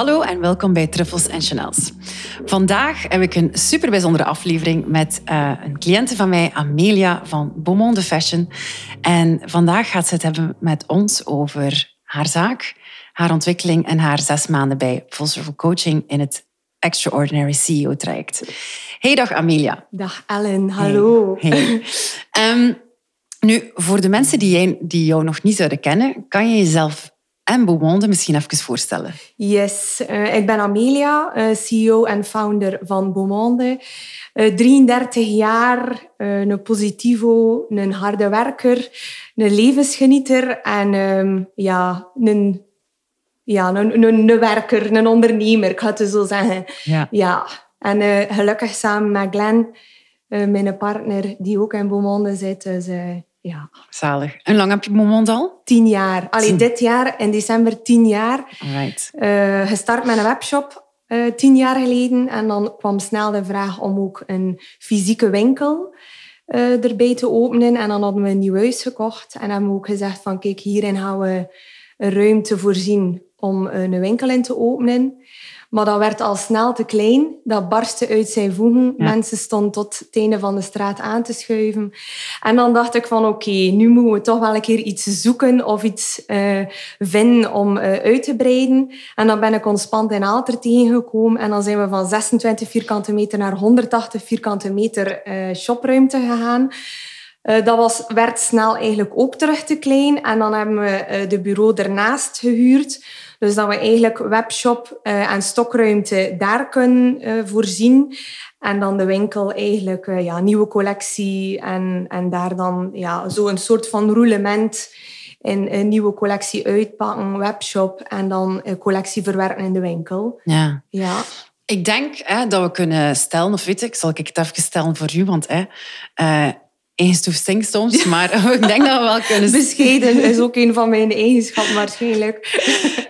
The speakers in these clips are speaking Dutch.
Hallo en welkom bij Truffles en Chanels. Vandaag heb ik een super bijzondere aflevering met uh, een cliënte van mij, Amelia van Beaumont de Fashion. En vandaag gaat ze het hebben met ons over haar zaak, haar ontwikkeling en haar zes maanden bij Full Circle Coaching in het Extraordinary CEO traject. Hey, dag Amelia. Dag Ellen, hallo. Hey. Ehm, nu, voor de mensen die, jij, die jou nog niet zouden kennen, kan je jezelf en Beaumonde misschien even voorstellen? Yes, uh, ik ben Amelia, uh, CEO en founder van Beaumonde. Uh, eh, 33 jaar, een positivo, een harde werker, een levensgenieter en um, ja, een, ja, een, een, een, werker, een ondernemer, ik ga het zo zeggen. Ja. ja. En gelukkig samen met Glenn, mijn partner, die ook in Beaumonde zit. Dus ja. Zalig. En lang heb je Momont al? Tien jaar. Allee, dit jaar, in december, tien jaar. Right. Uh, gestart met een webshop uh, tien jaar geleden. En dan kwam snel de vraag om ook een fysieke winkel uh, erbij te openen. En dan hadden we een nieuw huis gekocht. En hebben we ook gezegd van, kijk, hierin gaan we een ruimte voorzien om een winkel in te openen. Maar dat werd al snel te klein. Dat barstte uit zijn voegen. Mensen stonden tot het einde van de straat aan te schuiven. En dan dacht ik van oké, nu moeten we toch wel een keer iets zoeken of iets uh, vinden om uh, uit te breiden. En dan ben ik ons pand in Aalter tegengekomen. En dan zijn we van 26 vierkante meter naar 180 vierkante meter uh, shopruimte gegaan. Uh, dat was, werd snel eigenlijk ook terug te klein. En dan hebben we uh, de bureau ernaast gehuurd. Dus dat we eigenlijk webshop uh, en stokruimte daar kunnen voorzien. En dan de winkel eigenlijk ja, nieuwe collectie en, en daar dan ja, zo een soort van roulement in een nieuwe collectie uitpakken, webshop en dan collectie verwerken in de winkel. Ja. ja. Ik denk hè, dat we kunnen stellen, of weet ik, zal ik het even stellen voor u, want hè, één stoef stinkt soms, maar ik denk dat we wel kunnen... Bescheiden is ook een van mijn eigenschappen waarschijnlijk.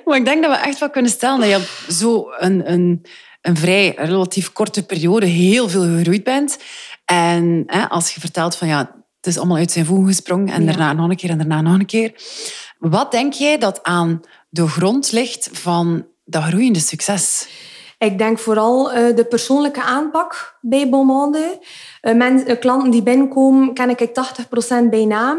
maar ik denk dat we echt wel kunnen stellen dat je zo een, een, een vrij relatief korte periode heel veel gegroeid bent. En hè, als je vertelt van ja, het is allemaal uit zijn voegen gesprongen en daarna nog een keer en daarna nog een keer. Wat denk jij dat aan de grond ligt van dat groeiende succes? Ik denk vooral uh, de persoonlijke aanpak bij Beaumonde. Uh, men, klanten die binnenkomen, ken ik 80% bij naam.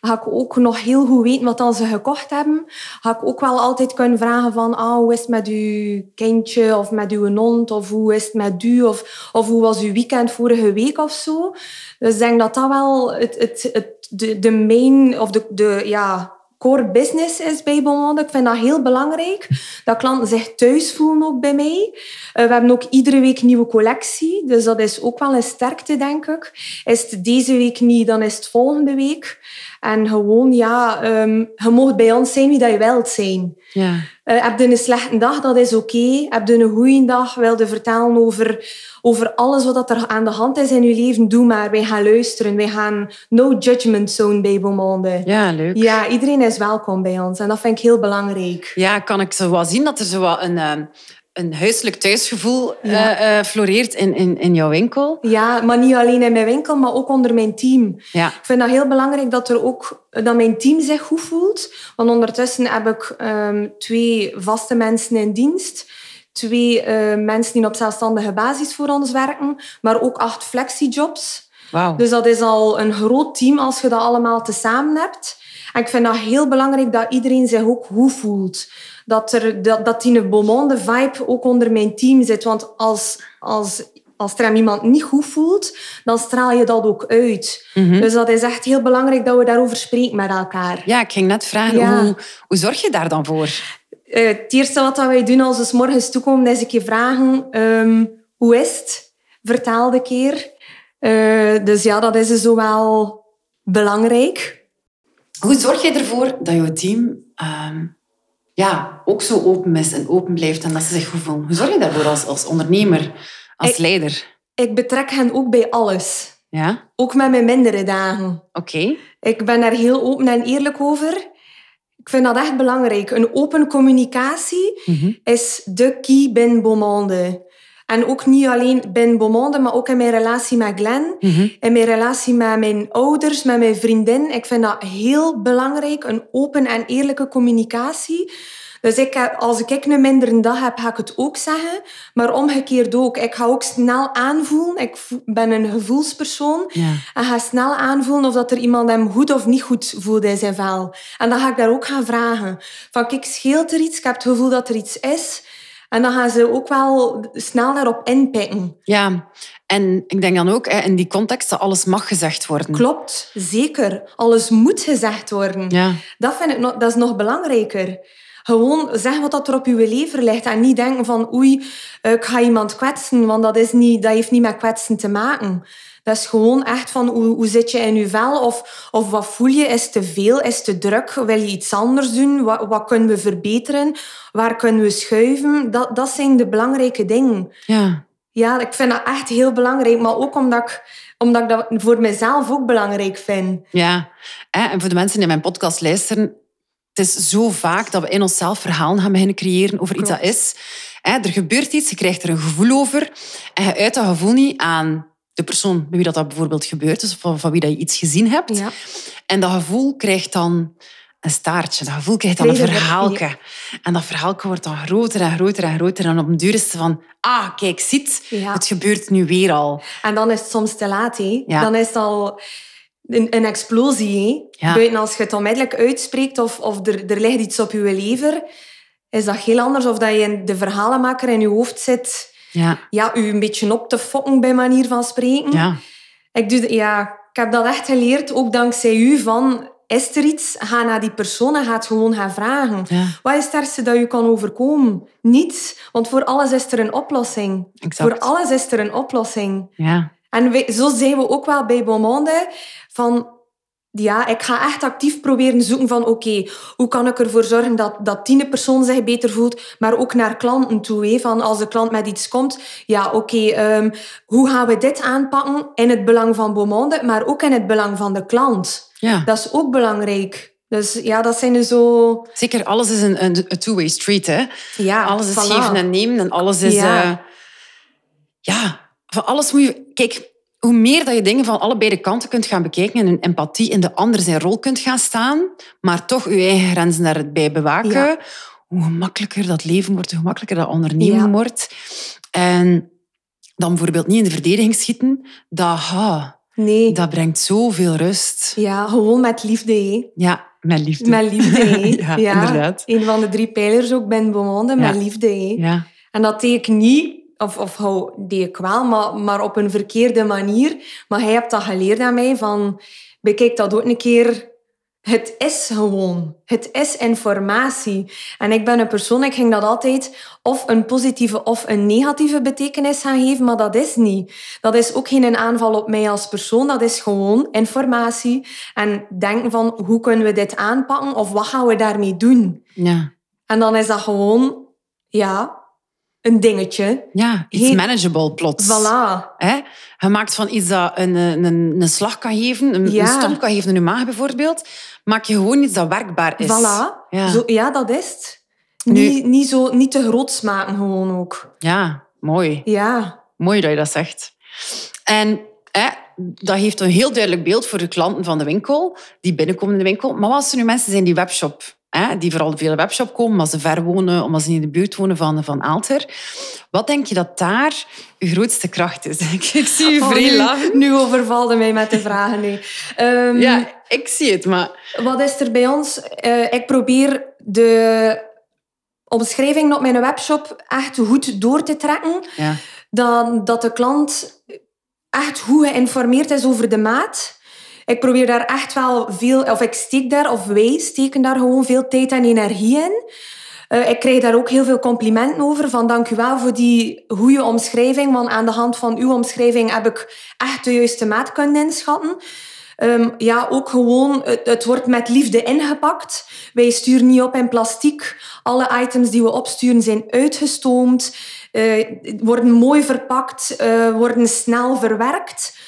Ga ik ook nog heel goed weten wat ze gekocht hebben. Ga ik ook wel altijd kunnen vragen van ah, hoe is het met uw kindje of met uw hond of hoe is het met u of, of hoe was uw weekend vorige week of zo. Dus ik denk dat dat wel het, het, het, de, de main of de, de, ja, core business is bij Beaumonde. Ik vind dat heel belangrijk. Dat klanten zich thuis voelen ook bij mij. Uh, we hebben ook iedere week nieuwe collectie. Dus dat is ook wel een sterkte, denk ik. Is het deze week niet, dan is het volgende week. En gewoon, ja, um, je mag bij ons zijn wie dat je wilt zijn. Ja. Uh, heb je een slechte dag, dat is oké. Okay. Heb je een goede dag, wil je vertellen over, over alles wat er aan de hand is in je leven, doe maar. Wij gaan luisteren. Wij gaan no judgment zone bij Beaumonde. Ja, leuk. Ja, iedereen is welkom bij ons. En dat vind ik heel belangrijk. Ja, kan ik zo wel zien dat er zo wat een... Een huiselijk thuisgevoel ja. uh, floreert in, in, in jouw winkel. Ja, maar niet alleen in mijn winkel, maar ook onder mijn team. Ja. Ik vind dat heel belangrijk dat, er ook, dat mijn team zich goed voelt. Want ondertussen heb ik um, twee vaste mensen in dienst. Twee uh, mensen die op zelfstandige basis voor ons werken. Maar ook acht flexijobs. Wow. Dus dat is al een groot team als je dat allemaal tezamen hebt. En ik vind dat heel belangrijk dat iedereen zich ook goed voelt dat, er, dat, dat die vibe ook onder mijn team zit. Want als, als, als er iemand niet goed voelt, dan straal je dat ook uit. Mhm. Dus dat is echt heel belangrijk dat we daarover spreken met elkaar. Ja, ik ging net vragen, hoe, hoe zorg je daar dan voor? Uh, het eerste wat wij doen als we s morgens toekomen, is een keer vragen... Um, hoe is het? Vertel de keer. Uh, dus ja, dat is dus wel belangrijk. Hoe zorg je ervoor dat je team um, ja, ook zo open is en open blijft en dat ze zich goed voelen. Hoe zorg je daarvoor als, als ondernemer, als ik, leider? Ik betrek hen ook bij alles. Ja, Ook met mijn mindere dagen. oké. Ik ben daar heel open en eerlijk over. Ik vind dat echt belangrijk. Een open communicatie Mhm. is de key binnen Beaumonde. En ook niet alleen binnen Beaumonde, maar ook in mijn relatie met Glenn. Mhm. In mijn relatie met mijn ouders, met mijn vriendin. Ik vind dat heel belangrijk, een open en eerlijke communicatie. Dus ik heb, als ik een mindere dag heb, ga ik het ook zeggen. Maar omgekeerd ook. Ik ga ook snel aanvoelen. Ik ben een gevoelspersoon. Ja. En ga snel aanvoelen of dat er iemand hem goed of niet goed voelt in zijn vel. En dan ga ik daar ook gaan vragen. Van, kijk, scheelt er iets? Ik heb het gevoel dat er iets is. En dan gaan ze ook wel snel daarop inpikken. ja, en ik denk dan ook in die context dat alles mag gezegd worden. Klopt, zeker. Alles moet gezegd worden. Ja, Dat vind ik nog, dat is nog belangrijker. Gewoon zeg wat dat er op je lever ligt. En niet denken van oei, eh, ik ga iemand kwetsen. Want dat, is niet, dat heeft niet met kwetsen te maken. Dat is gewoon echt van hoe, hoe zit je in je vel? Of, of wat voel je? Is te veel? Is te druk? Wil je iets anders doen? Wat, wat kunnen we verbeteren? Waar kunnen we schuiven? Dat, dat zijn de belangrijke dingen. ja. Ja, ik vind dat echt heel belangrijk. Maar ook omdat ik, omdat ik dat voor mezelf ook belangrijk vind. Ja, en voor de mensen die mijn podcast luisteren, het is zo vaak dat we in onszelf verhalen gaan beginnen creëren over iets dat is. Er gebeurt iets, je krijgt er een gevoel over en je uit dat gevoel niet aan de persoon bij wie dat, dat bijvoorbeeld gebeurt is, of van, van wie dat je iets gezien hebt. Ja. En dat gevoel krijgt dan een staartje. Dat gevoel krijgt dan een er- verhaaltje. En dat verhaaltje wordt dan groter en groter en groter. En op een duur is het van, ah, kijk, ziet, Ja. het gebeurt nu weer al. En dan is het soms te laat. Hè. Ja. Dan is het al een, een explosie. Hè. Buiten als je het onmiddellijk uitspreekt of, of er, er ligt iets op je lever, is dat heel anders of dat je de verhalenmaker in je hoofd zit, Ja, ja, u een beetje op te fokken bij manier van spreken. ja, Ik, doe, ja, ik heb dat echt geleerd, ook dankzij u, van is er iets, ga naar die persoon en ga het gewoon gaan vragen. ja. Wat is het ergste dat je kan overkomen? Niets, want voor alles is er een oplossing. Exact. Voor alles is er een oplossing. Ja, En zo zijn we ook wel bij Beaumonde. Van, ja, ik ga echt actief proberen zoeken van... Oké, hoe kan ik ervoor zorgen dat, dat die persoon zich beter voelt? Maar ook naar klanten toe. Van als de klant met iets komt... Ja, oké, ehm, hoe gaan we dit aanpakken in het belang van Beaumonde? Maar ook in het belang van de klant. ja. Dat is ook belangrijk. Dus ja, dat zijn zo... Zeker, alles is een, een, een two-way street. Hè? Ja, alles is voilà. geven en nemen en alles is... Ja. Ja van alles moet je... Kijk, hoe meer dat je dingen van allebei de kanten kunt gaan bekijken en een empathie in de ander zijn rol kunt gaan staan, maar toch je eigen grenzen daarbij bewaken, Ja. hoe gemakkelijker dat leven wordt, hoe gemakkelijker dat ondernemen Ja. wordt. En dan bijvoorbeeld niet in de verdediging schieten, dat, ha, Nee, dat brengt zoveel rust. ja, gewoon met liefde. Ja, met liefde. Met liefde, ja, inderdaad. Een van de drie pijlers ook bij Beaumonde, met liefde. Ja, En dat deed ik niet, of, of hou, ik wel, maar, maar op een verkeerde manier. Maar hij hebt dat geleerd aan mij, van bekijk dat ook een keer. Het is gewoon. Het is informatie. En ik ben een persoon, ik ging dat altijd of een positieve of een negatieve betekenis gaan geven, maar dat is niet. Dat is ook geen aanval op mij als persoon, dat is gewoon informatie. En denken van, hoe kunnen we dit aanpakken of wat gaan we daarmee doen? ja. En dan is dat gewoon, ja, een dingetje. ja iets manageable plots. Voilà. Hè? Je maakt van iets dat een, een, een slag kan geven, een, Ja. een stomp kan geven in je maag bijvoorbeeld, maak je gewoon iets dat werkbaar is. Voilà. Ja. Zo, ja, dat is het. Nu- Niet, niet, zo, niet te groot maken gewoon ook. Ja, mooi. Ja. Mooi dat je dat zegt. En hè, dat geeft een heel duidelijk beeld voor de klanten van de winkel, die binnenkomen in de winkel. Maar wat als er nu mensen zijn die webshop, hè, die vooral de webshop komen, omdat ze ver wonen, omdat ze niet in de buurt wonen van, van Aalter. Wat denk je dat daar je grootste kracht is? Ik, ik zie je Oh, vrij nu, nu overvalde mij met de vragen. Nee. Ehm, Ja, ik zie het, maar... Wat is er bij ons? Eh, ik probeer de omschrijving op mijn webshop echt goed door te trekken. Ja. dat, dat de klant echt goed geïnformeerd is over de maat. Ik probeer daar echt wel veel, of ik steek daar, of wij steken daar gewoon veel tijd en energie in. Eh, ik krijg daar ook heel veel complimenten over. Van dank u wel voor die goede omschrijving. Want aan de hand van uw omschrijving heb ik echt de juiste maat kunnen inschatten. Ehm, ja, ook gewoon, het, wordt met liefde ingepakt. Wij sturen niet op in plastiek. Alle items die we opsturen zijn uitgestoomd, eh, worden mooi verpakt, eh, worden snel verwerkt.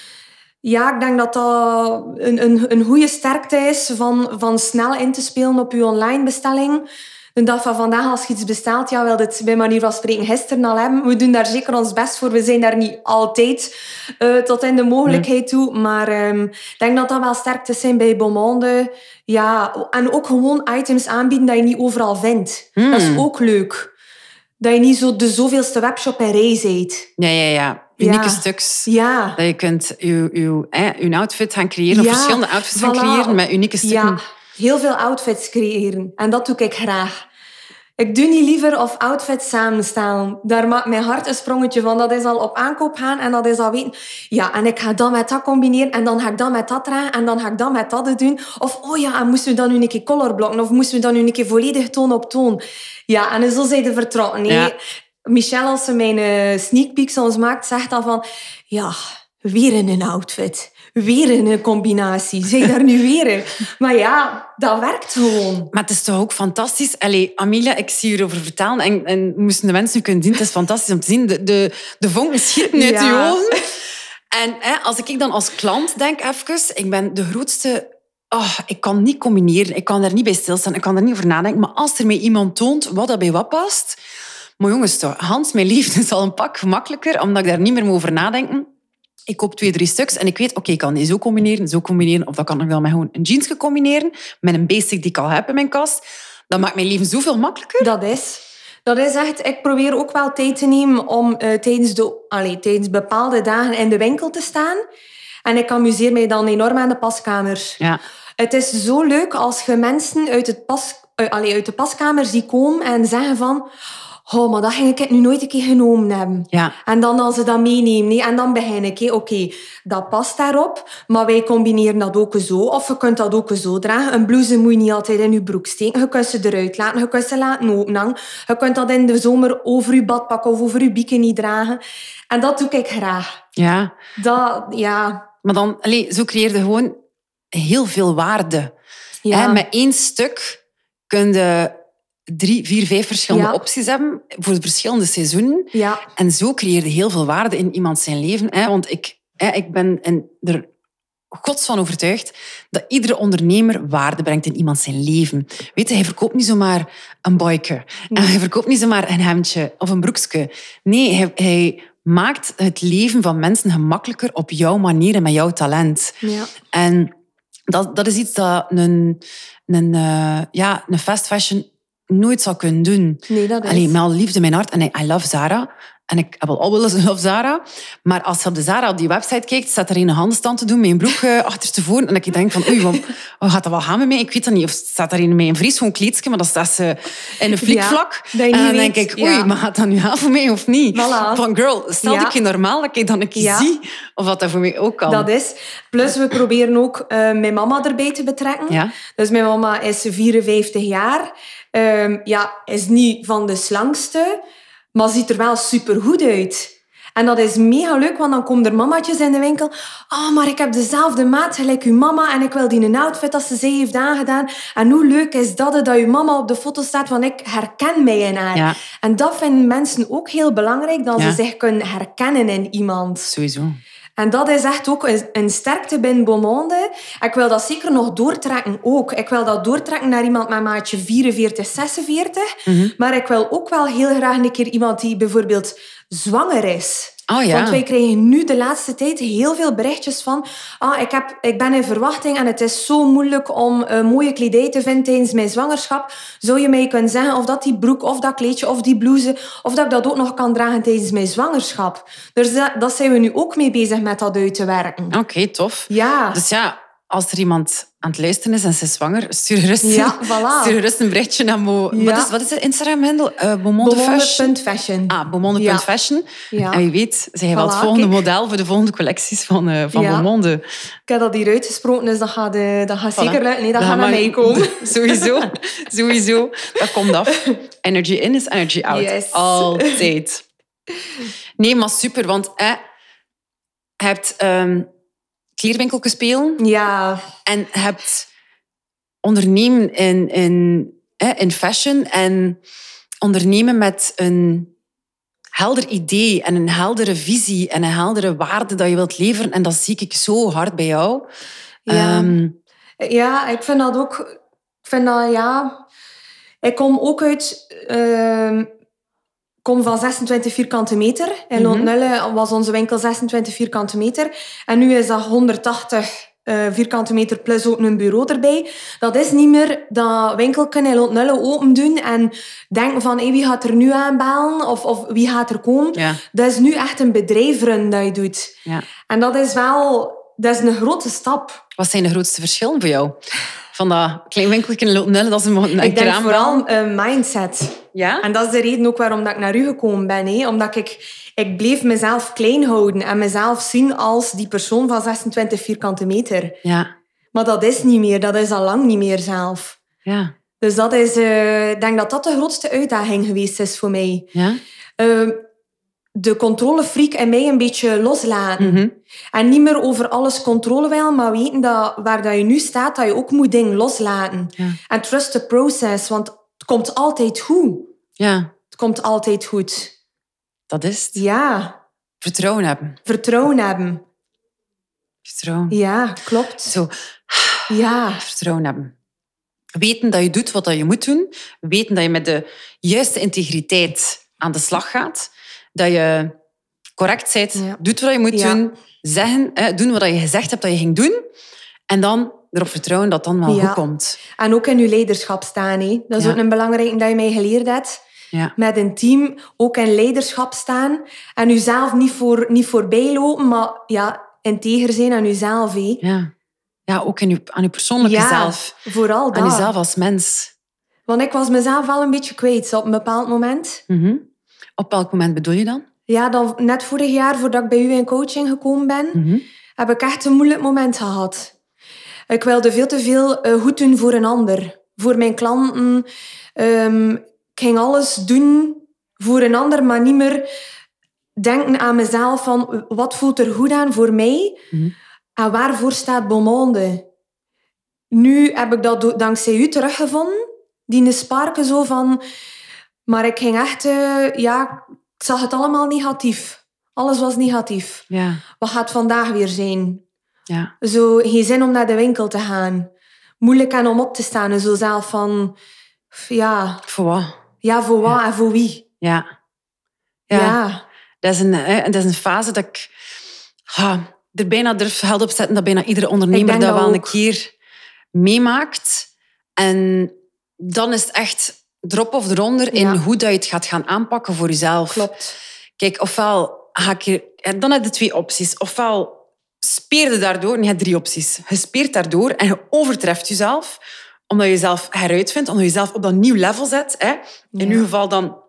Ja, ik denk dat dat een, een, een goede sterkte is van, van snel in te spelen op je online bestelling. De dag van vandaag, als je iets bestelt, ja, wil het bij manier van spreken gisteren al hebben. We doen daar zeker ons best voor. We zijn daar niet altijd uh, tot in de mogelijkheid toe. Maar um, ik denk dat dat wel sterktes zijn bij Beaumonde. Ja, en ook gewoon items aanbieden dat je niet overal vindt. Hmm. Dat is ook leuk. Dat je niet zo de zoveelste webshop in rij bent. Ja, ja, ja. Unieke Ja. stuks. Ja. Dat je kunt je, je, je outfit gaan creëren. Of verschillende outfits gaan creëren met unieke stukken. Ja, heel veel outfits creëren. En dat doe ik graag. Ik doe niet liever of outfits samenstellen. Daar maakt mijn hart een sprongetje van. Dat is al op aankoop gaan en dat is al weten... Ja, en ik ga dat met dat combineren en dan ga ik dat met dat dragen en dan ga ik dat met dat doen. Of, oh ja, en moesten we dan nu een keer colorblokken of moesten we dan nu een keer volledig toon op toon. Ja, en zo zijn de vertrokken. Nee. Ja. Michelle, als ze mijn eh, sneak peeks ons maakt, zegt dan van... Ja, weer in een outfit. Weer in een combinatie. Zeg daar nu weer in. Maar ja, dat werkt gewoon. Maar het is toch ook fantastisch. Allee, Amelia, ik zie je erover vertellen. En, en moesten de mensen nu kunnen zien, het is fantastisch om te zien. De, de, de vonken schieten uit Ja. ogen. En hè, als ik dan als klant denk even, ik ben de grootste... Oh, ik kan niet combineren, ik kan daar niet bij stilstaan, ik kan er niet over nadenken. Maar als er mij iemand toont wat dat bij wat past... Maar jongens, toch, Hans, mijn liefde is al een pak gemakkelijker, omdat ik daar niet meer moet over nadenken. Ik koop twee, drie stuks en ik weet, oké, ik kan die zo combineren, zo combineren. Of dat kan ik wel met gewoon een jeans combineren, met een basic die ik al heb in mijn kast. Dat maakt mijn leven zoveel makkelijker. Dat is. Dat is echt... Ik probeer ook wel tijd te nemen om eh, tijdens, de, allee, tijdens bepaalde dagen in de winkel te staan. En ik amuseer mij dan enorm aan de paskamer. Ja. Het is zo leuk als je mensen uit, het pas, allee, uit de paskamer ziet komen en zeggen van... Oh, maar dat ging ik nu nooit een keer genomen hebben. Ja. En dan als ze dat meenemen, nee, en dan begin ik. Oké, dat past daarop, maar wij combineren dat ook zo. Of je kunt dat ook zo dragen. Een blouse moet je niet altijd in je broek steken. Je kunt ze eruit laten, je kunt ze laten openhangen. Je kunt dat in de zomer over je badpak of over je bikini dragen. En dat doe ik graag. ja. Dat, ja... Maar dan, allee, zo creëer je gewoon heel veel waarde. ja. Hè, met één stuk kun je drie, vier, vijf verschillende Ja. opties hebben voor de verschillende seizoenen. ja. En zo creëer je heel veel waarde in iemand zijn leven. Hè? Want ik, hè, ik ben en er gods van overtuigd dat iedere ondernemer waarde brengt in iemand zijn leven. Weet je, hij verkoopt niet zomaar een boyke. En hij verkoopt niet zomaar een hemdje of een broekje. Nee, hij, hij maakt het leven van mensen gemakkelijker op jouw manier en met jouw talent. ja. En dat, dat is iets dat een, een, eh, ja, een fast fashion nooit zou kunnen doen. Nee, dat is... Allee, met alle liefde mijn hart. En I, I love Zara. En ik heb al al wel eens een love Zara. Maar als je op de Zara op die website kijkt, staat er een handstand te doen met een broek eh, achterstevoren. En dat ik denk van, oei, wat, wat gaat dat wel gaan met mij? Ik weet dat niet. Of staat daar een met een vries gewoon kleedje, maar dat staat ze in een flikvlak. dat en dan denk weet, ik, oei, ja. maar gaat dat nu gaan voor mij of niet? Voilà. Van girl, stel Ja. ik je normaal dat ik dan een keer zie of wat dat voor mij ook kan. Dat is. Plus, we proberen ook eh, mijn mama erbij te betrekken. Ja. Dus mijn mama is 54 jaar. Ehm, ja, is niet van de slangste, maar ziet er wel supergoed uit. En dat is mega leuk, want dan komen er mamaatjes in de winkel. Ah, maar ik heb dezelfde maat gelijk uw mama en ik wil die een outfit als ze zij heeft aangedaan. En hoe leuk is dat, dat uw mama op de foto staat, want ik herken mij in haar. Ja. En dat vinden mensen ook heel belangrijk, dat Ja. ze zich kunnen herkennen in iemand. Sowieso. En dat is echt ook een, sterkte binnen Beaumonde. Ik wil dat zeker nog doortrekken ook. Ik wil dat doortrekken naar iemand met maatje 44, 46. Mhm. Maar ik wil ook wel heel graag een keer iemand die bijvoorbeeld zwanger is. Oh ja. Want wij krijgen nu de laatste tijd heel veel berichtjes van ah, ik, heb, ik ben in verwachting en het is zo moeilijk om eh, mooie kledij te vinden tijdens mijn zwangerschap. Zou je mij kunnen zeggen of dat die broek of dat kleedje of die blouse of dat ik dat ook nog kan dragen tijdens mijn zwangerschap? Dus dat, dat zijn we nu ook mee bezig met dat uit te werken. Oké, tof. Ja. Dus ja, als er iemand aan het luisteren is en ze is zwanger, stuur gerust, Ja, voilà. stuur gerust een berichtje naar Mo. Ja. Wat, is, wat is het Instagram-handle? Uh, Beaumonde Fashion. Ah, Beaumonde.fashion. Ja. En wie weet, zij wel het Voilà, volgende kijk. model voor de volgende collecties van, eh van Ja. Beaumonde. Ik heb dat hier uitgesproken, dus dat gaat, eh, dat gaat zeker lukken. Nee, dat, Dat gaat naar mij komen. sowieso, sowieso. Dat komt af. Energy in is energy out. Yes. Altijd. Nee, maar super, want eh, je hebt ehm kleerwinkeltjes spelen. Ja, En hebt ondernemen in, in, in fashion en ondernemen met een helder idee en een heldere visie en een heldere waarde dat je wilt leveren. En dat zie ik zo hard bij jou. Ja. Ehm, Ja, ik vind dat ook... Ik vind dat, ja... Ik kom ook uit... ehm, kom van 26 vierkante meter. In Mhm. Lontnulle was onze winkel 26 vierkante meter. En nu is dat 180 eh, vierkante meter plus ook een bureau erbij. Dat is niet meer dat winkelken in Lontnulle open doen en denken van hey, wie gaat er nu aanbellen of, of wie gaat er komen. ja, Dat is nu echt een bedrijf runnen dat je doet. ja. En dat is wel... Dat is een grote stap. Wat zijn de grootste verschillen voor jou? Van dat klein winkeltje in Lotenelle, dat is een, een ik denk vooral een mindset. Ja? En dat is de reden ook waarom dat ik naar u gekomen ben. Hè? Omdat ik, ik bleef mezelf klein houden en mezelf zien als die persoon van 26 vierkante meter. Ja. Maar dat is niet meer. Dat is al lang niet meer zelf. Ja. Dus dat is, eh, ik denk dat dat de grootste uitdaging geweest is voor mij. Ja? Eh, de controlefreak in mij een beetje loslaten. Mhm. En niet meer over alles controle willen, maar weten dat waar dat je nu staat, dat je ook moet dingen loslaten. Ja. En trust the process, want het komt altijd goed. ja, Het komt altijd goed. dat is het. Ja, Vertrouwen hebben. vertrouwen hebben. Vertrouwen. Ja, klopt. Zo, Ja, vertrouwen hebben. Weten dat je doet wat je moet doen. Weten dat je met de juiste integriteit aan de slag gaat. Dat je correct bent, Ja. doet wat je moet Ja. doen. Zeggen, hè, doen wat je gezegd hebt dat je ging doen. En dan erop vertrouwen dat het dan wel Ja. goed komt. en ook in je leiderschap staan. Dat is ook een belangrijke dat je mij geleerd hebt. Ja. Met een team ook in leiderschap staan. En jezelf niet, voor, niet voorbij lopen, maar ja, integer zijn aan jezelf. Ja. ja, ook in je, aan je persoonlijke Ja, zelf. vooral dat. Aan jezelf als mens. Want ik was mezelf wel een beetje kwijt op een bepaald moment. Mhm. Op welk moment bedoel je dan? Ja, dan, net vorig jaar, voordat ik bij u in coaching gekomen ben, Mhm. heb ik echt een moeilijk moment gehad. Ik wilde veel te veel eh, goed doen voor een ander. Voor mijn klanten. Ehm, ik ging alles doen voor een ander, maar niet meer denken aan mezelf van wat voelt er goed aan voor mij Mhm. en waarvoor staat Beaumonde. Nu heb ik dat dankzij u teruggevonden. Die sparken zo van... Maar ik ging echt... eh, ja, ik zag het allemaal negatief. Alles was negatief. Ja, Wat gaat vandaag weer zijn? ja, Zo, geen zin om naar de winkel te gaan. Moeilijk aan om op te staan. En zo zelf van... Ja, voor wat? ja voor wat en voor wie? Ja. Ja. ja. Dat, is een, dat is een fase dat ik ha, er bijna durf geld op zetten dat bijna iedere ondernemer dat dat wel een keer meemaakt. En dan is het echt drop of eronder in Ja. hoe dat je het gaat gaan aanpakken voor jezelf. Klopt. Kijk, ofwel ga ik en Dan heb je twee opties. Ofwel speer je daardoor... en Je hebt drie opties. Je speert daardoor en je overtreft jezelf. Omdat je jezelf heruitvindt. Omdat je jezelf op dat nieuw level zet. Hè. In Ja. uw geval dan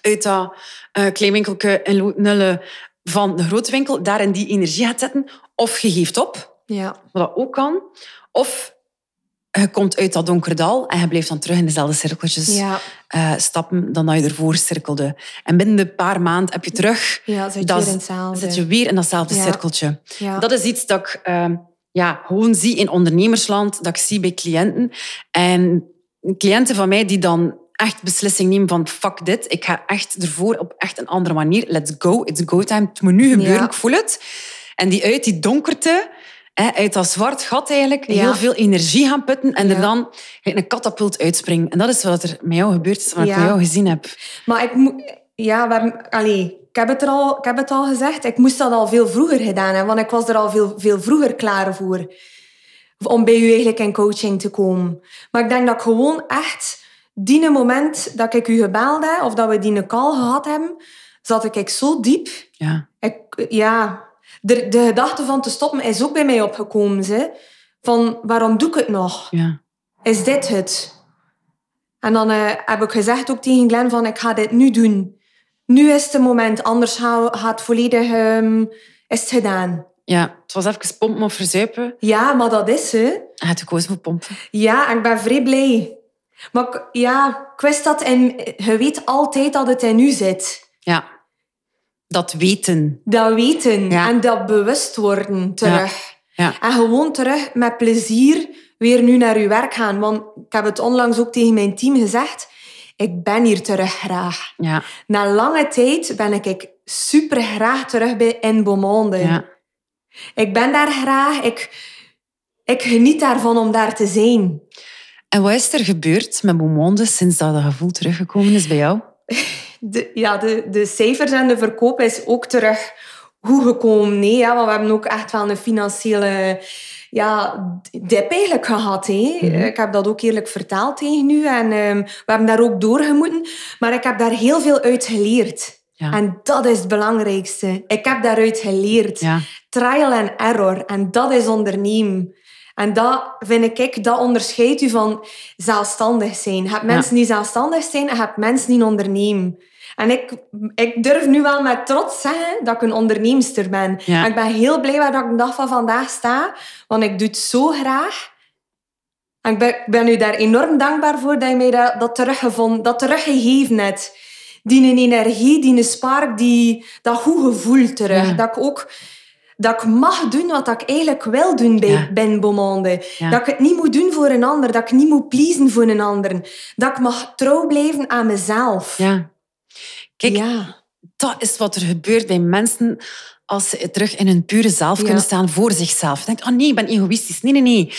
uit dat uh, kleinwinkelke in Nulle van de grote winkel. Daar in die energie gaat zetten. Of je geeft op. Ja. Wat dat ook kan. Of je komt uit dat donkere dal en je blijft dan terug in dezelfde cirkeltjes Ja. eh, stappen dan dat je ervoor cirkelde. En binnen een paar maanden heb je terug... Ja, zit je dat zit je weer in datzelfde Ja. cirkeltje. Dat is iets dat ik eh, ja, gewoon zie in ondernemersland, dat ik zie bij cliënten. En cliënten van mij die dan echt beslissing nemen van fuck dit, ik ga echt ervoor op echt een andere manier. Let's go, it's go time. Het moet nu gebeuren, ik voel het. En die uit die donkerte, hè, uit dat zwart gat eigenlijk, Ja. heel veel energie gaan putten en er dan een katapult uitspringen. En dat is wat er met jou gebeurd is, wat ik met jou gezien heb. Maar ik moet... Ja, we hebben- allee, ik, heb het er al, ik heb het al gezegd. Ik moest dat al veel vroeger gedaan hebben. Want ik was er al veel, veel vroeger klaar voor. Om bij u eigenlijk in coaching te komen. Maar ik denk dat ik gewoon echt... Die moment dat ik u gebeld heb, of dat we die call gehad hebben, zat ik zo diep. Ja, Ik, ja, de, de gedachte van te stoppen is ook bij mij opgekomen. Van, waarom doe ik het nog? ja, is dit het? En dan eh, heb ik gezegd ook tegen Glenn van, ik ga dit nu doen. Nu is het moment, anders ga- gaat het volledig, ehm, is het gedaan. ja. Het was even pompen of verzuipen. Ja, maar dat is ze. Hij had gekozen voor pompen. Ja, en ik ben vrij blij. Maar ja, ik wist dat in, je weet altijd dat het in u zit. Ja. Dat weten. Dat weten Ja. en dat bewust worden terug. Ja. En gewoon terug met plezier weer nu naar uw werk gaan. Want ik heb het onlangs ook tegen mijn team gezegd. ik ben hier terug graag. Ja. Na lange tijd ben ik super graag terug bij in Beaumonde. Ja. Ik ben daar graag. Ik, ik geniet daarvan om daar te zijn. En wat is er gebeurd met Beaumonde sinds dat het gevoel teruggekomen is bij jou? De, ja, de, de cijfers en de verkoop is ook terug goed gekomen. Nee, ja, want we hebben ook echt wel een financiële ja, dip eigenlijk gehad. Hè. Mhm. Ik heb dat ook eerlijk verteld tegen u. En ehm, we hebben daar ook doorgemoeten. Maar ik heb daar heel veel uit geleerd. Ja. En dat is het belangrijkste. Ik heb daaruit geleerd. Ja. Trial and error. En dat is ondernemen. En dat vind ik, dat onderscheidt u van zelfstandig zijn. Je hebt mensen die zelfstandig zijn en je hebt mensen die ondernemen. En ik, ik durf nu wel met trots zeggen dat ik een onderneemster ben. Ja. En ik ben heel blij waar dat ik de dag van vandaag sta. Want ik doe het zo graag. En ik ben, ik ben u daar enorm dankbaar voor dat je mij dat, dat teruggevonden, dat teruggegeven hebt. Die een energie, die een spark, die, dat goed gevoel terug. Ja. Dat ik ook dat ik mag doen wat ik eigenlijk wil doen bij Ja. Ben Beaumonde. Ja. Dat ik het niet moet doen voor een ander. Dat ik niet moet pleasen voor een ander. Dat ik mag trouw blijven aan mezelf. ja. Kijk, Ja. dat is wat er gebeurt bij mensen als ze terug in hun pure zelf Ja. kunnen staan voor zichzelf. Je denkt, oh nee, ik ben egoïstisch. Nee, nee, nee.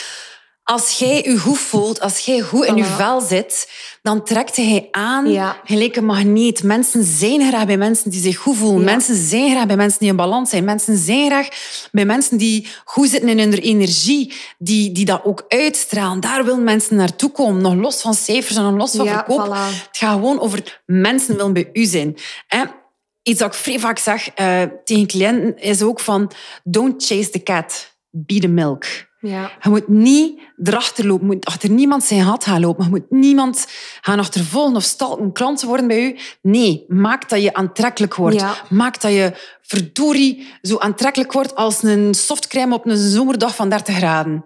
Als jij je goed voelt, als jij goed in je vel zit, dan trekt hij aan Ja. gelijk een magneet. Mensen zijn graag bij mensen die zich goed voelen. Ja. Mensen zijn graag bij mensen die in balans zijn. Mensen zijn graag bij mensen die goed zitten in hun energie, die, die dat ook uitstralen. Daar willen mensen naartoe komen, nog los van cijfers en nog los van Ja, verkoop. voilà. Het gaat gewoon over mensen willen bij u zijn. Hè? Iets dat ik vrij vaak zeg eh, tegen cliënten is ook van don't chase the cat, be the milk. Ja. Je moet niet erachter lopen, je moet achter niemand zijn gat gaan lopen. Je moet niemand gaan achtervolgen of stalken, klanten worden bij u. Nee, maak dat je aantrekkelijk wordt. Ja. Maak dat je verdorie zo aantrekkelijk wordt als een softcrème op een zomerdag van 30 graden.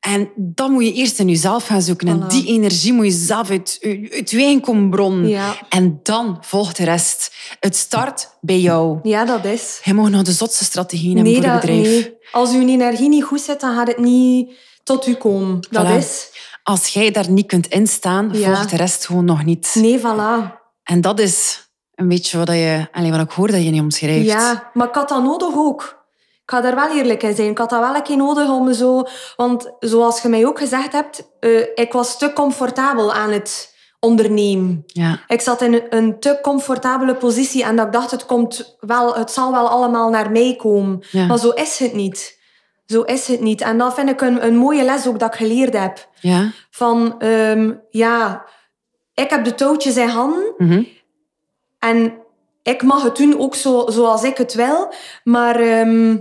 En dat moet je eerst in jezelf gaan zoeken. En die energie moet je zelf uit, uit je eigen. Ja. En dan volgt de rest. Het start bij jou. ja, dat is. Je mag nog de zotste strategieën hebben voor je bedrijf. nee. Als uw energie niet goed zit, dan gaat het niet tot u komen. Dat Voilà. is. Als jij daar niet kunt instaan, Ja. volgt de rest gewoon nog niet. Nee, voilà. En dat is een beetje wat, je, alleen wat ik hoor dat je niet omschrijft. Ja, maar ik had dat nodig ook. Ik ga daar wel eerlijk in zijn. Ik had dat wel een keer nodig om zo... Want zoals je mij ook gezegd hebt, eh, ik was te comfortabel aan het ondernemen. Ja. Ik zat in een, te comfortabele positie en dat ik dacht, het, komt wel, het zal wel allemaal naar mij komen. Ja. Maar zo is het niet. Zo is het niet. En dat vind ik een, een mooie les ook dat ik geleerd heb. Ja. Van, ehm, ja, ik heb de touwtjes in handen Mhm. en ik mag het doen ook zo, zoals ik het wil. Maar ehm,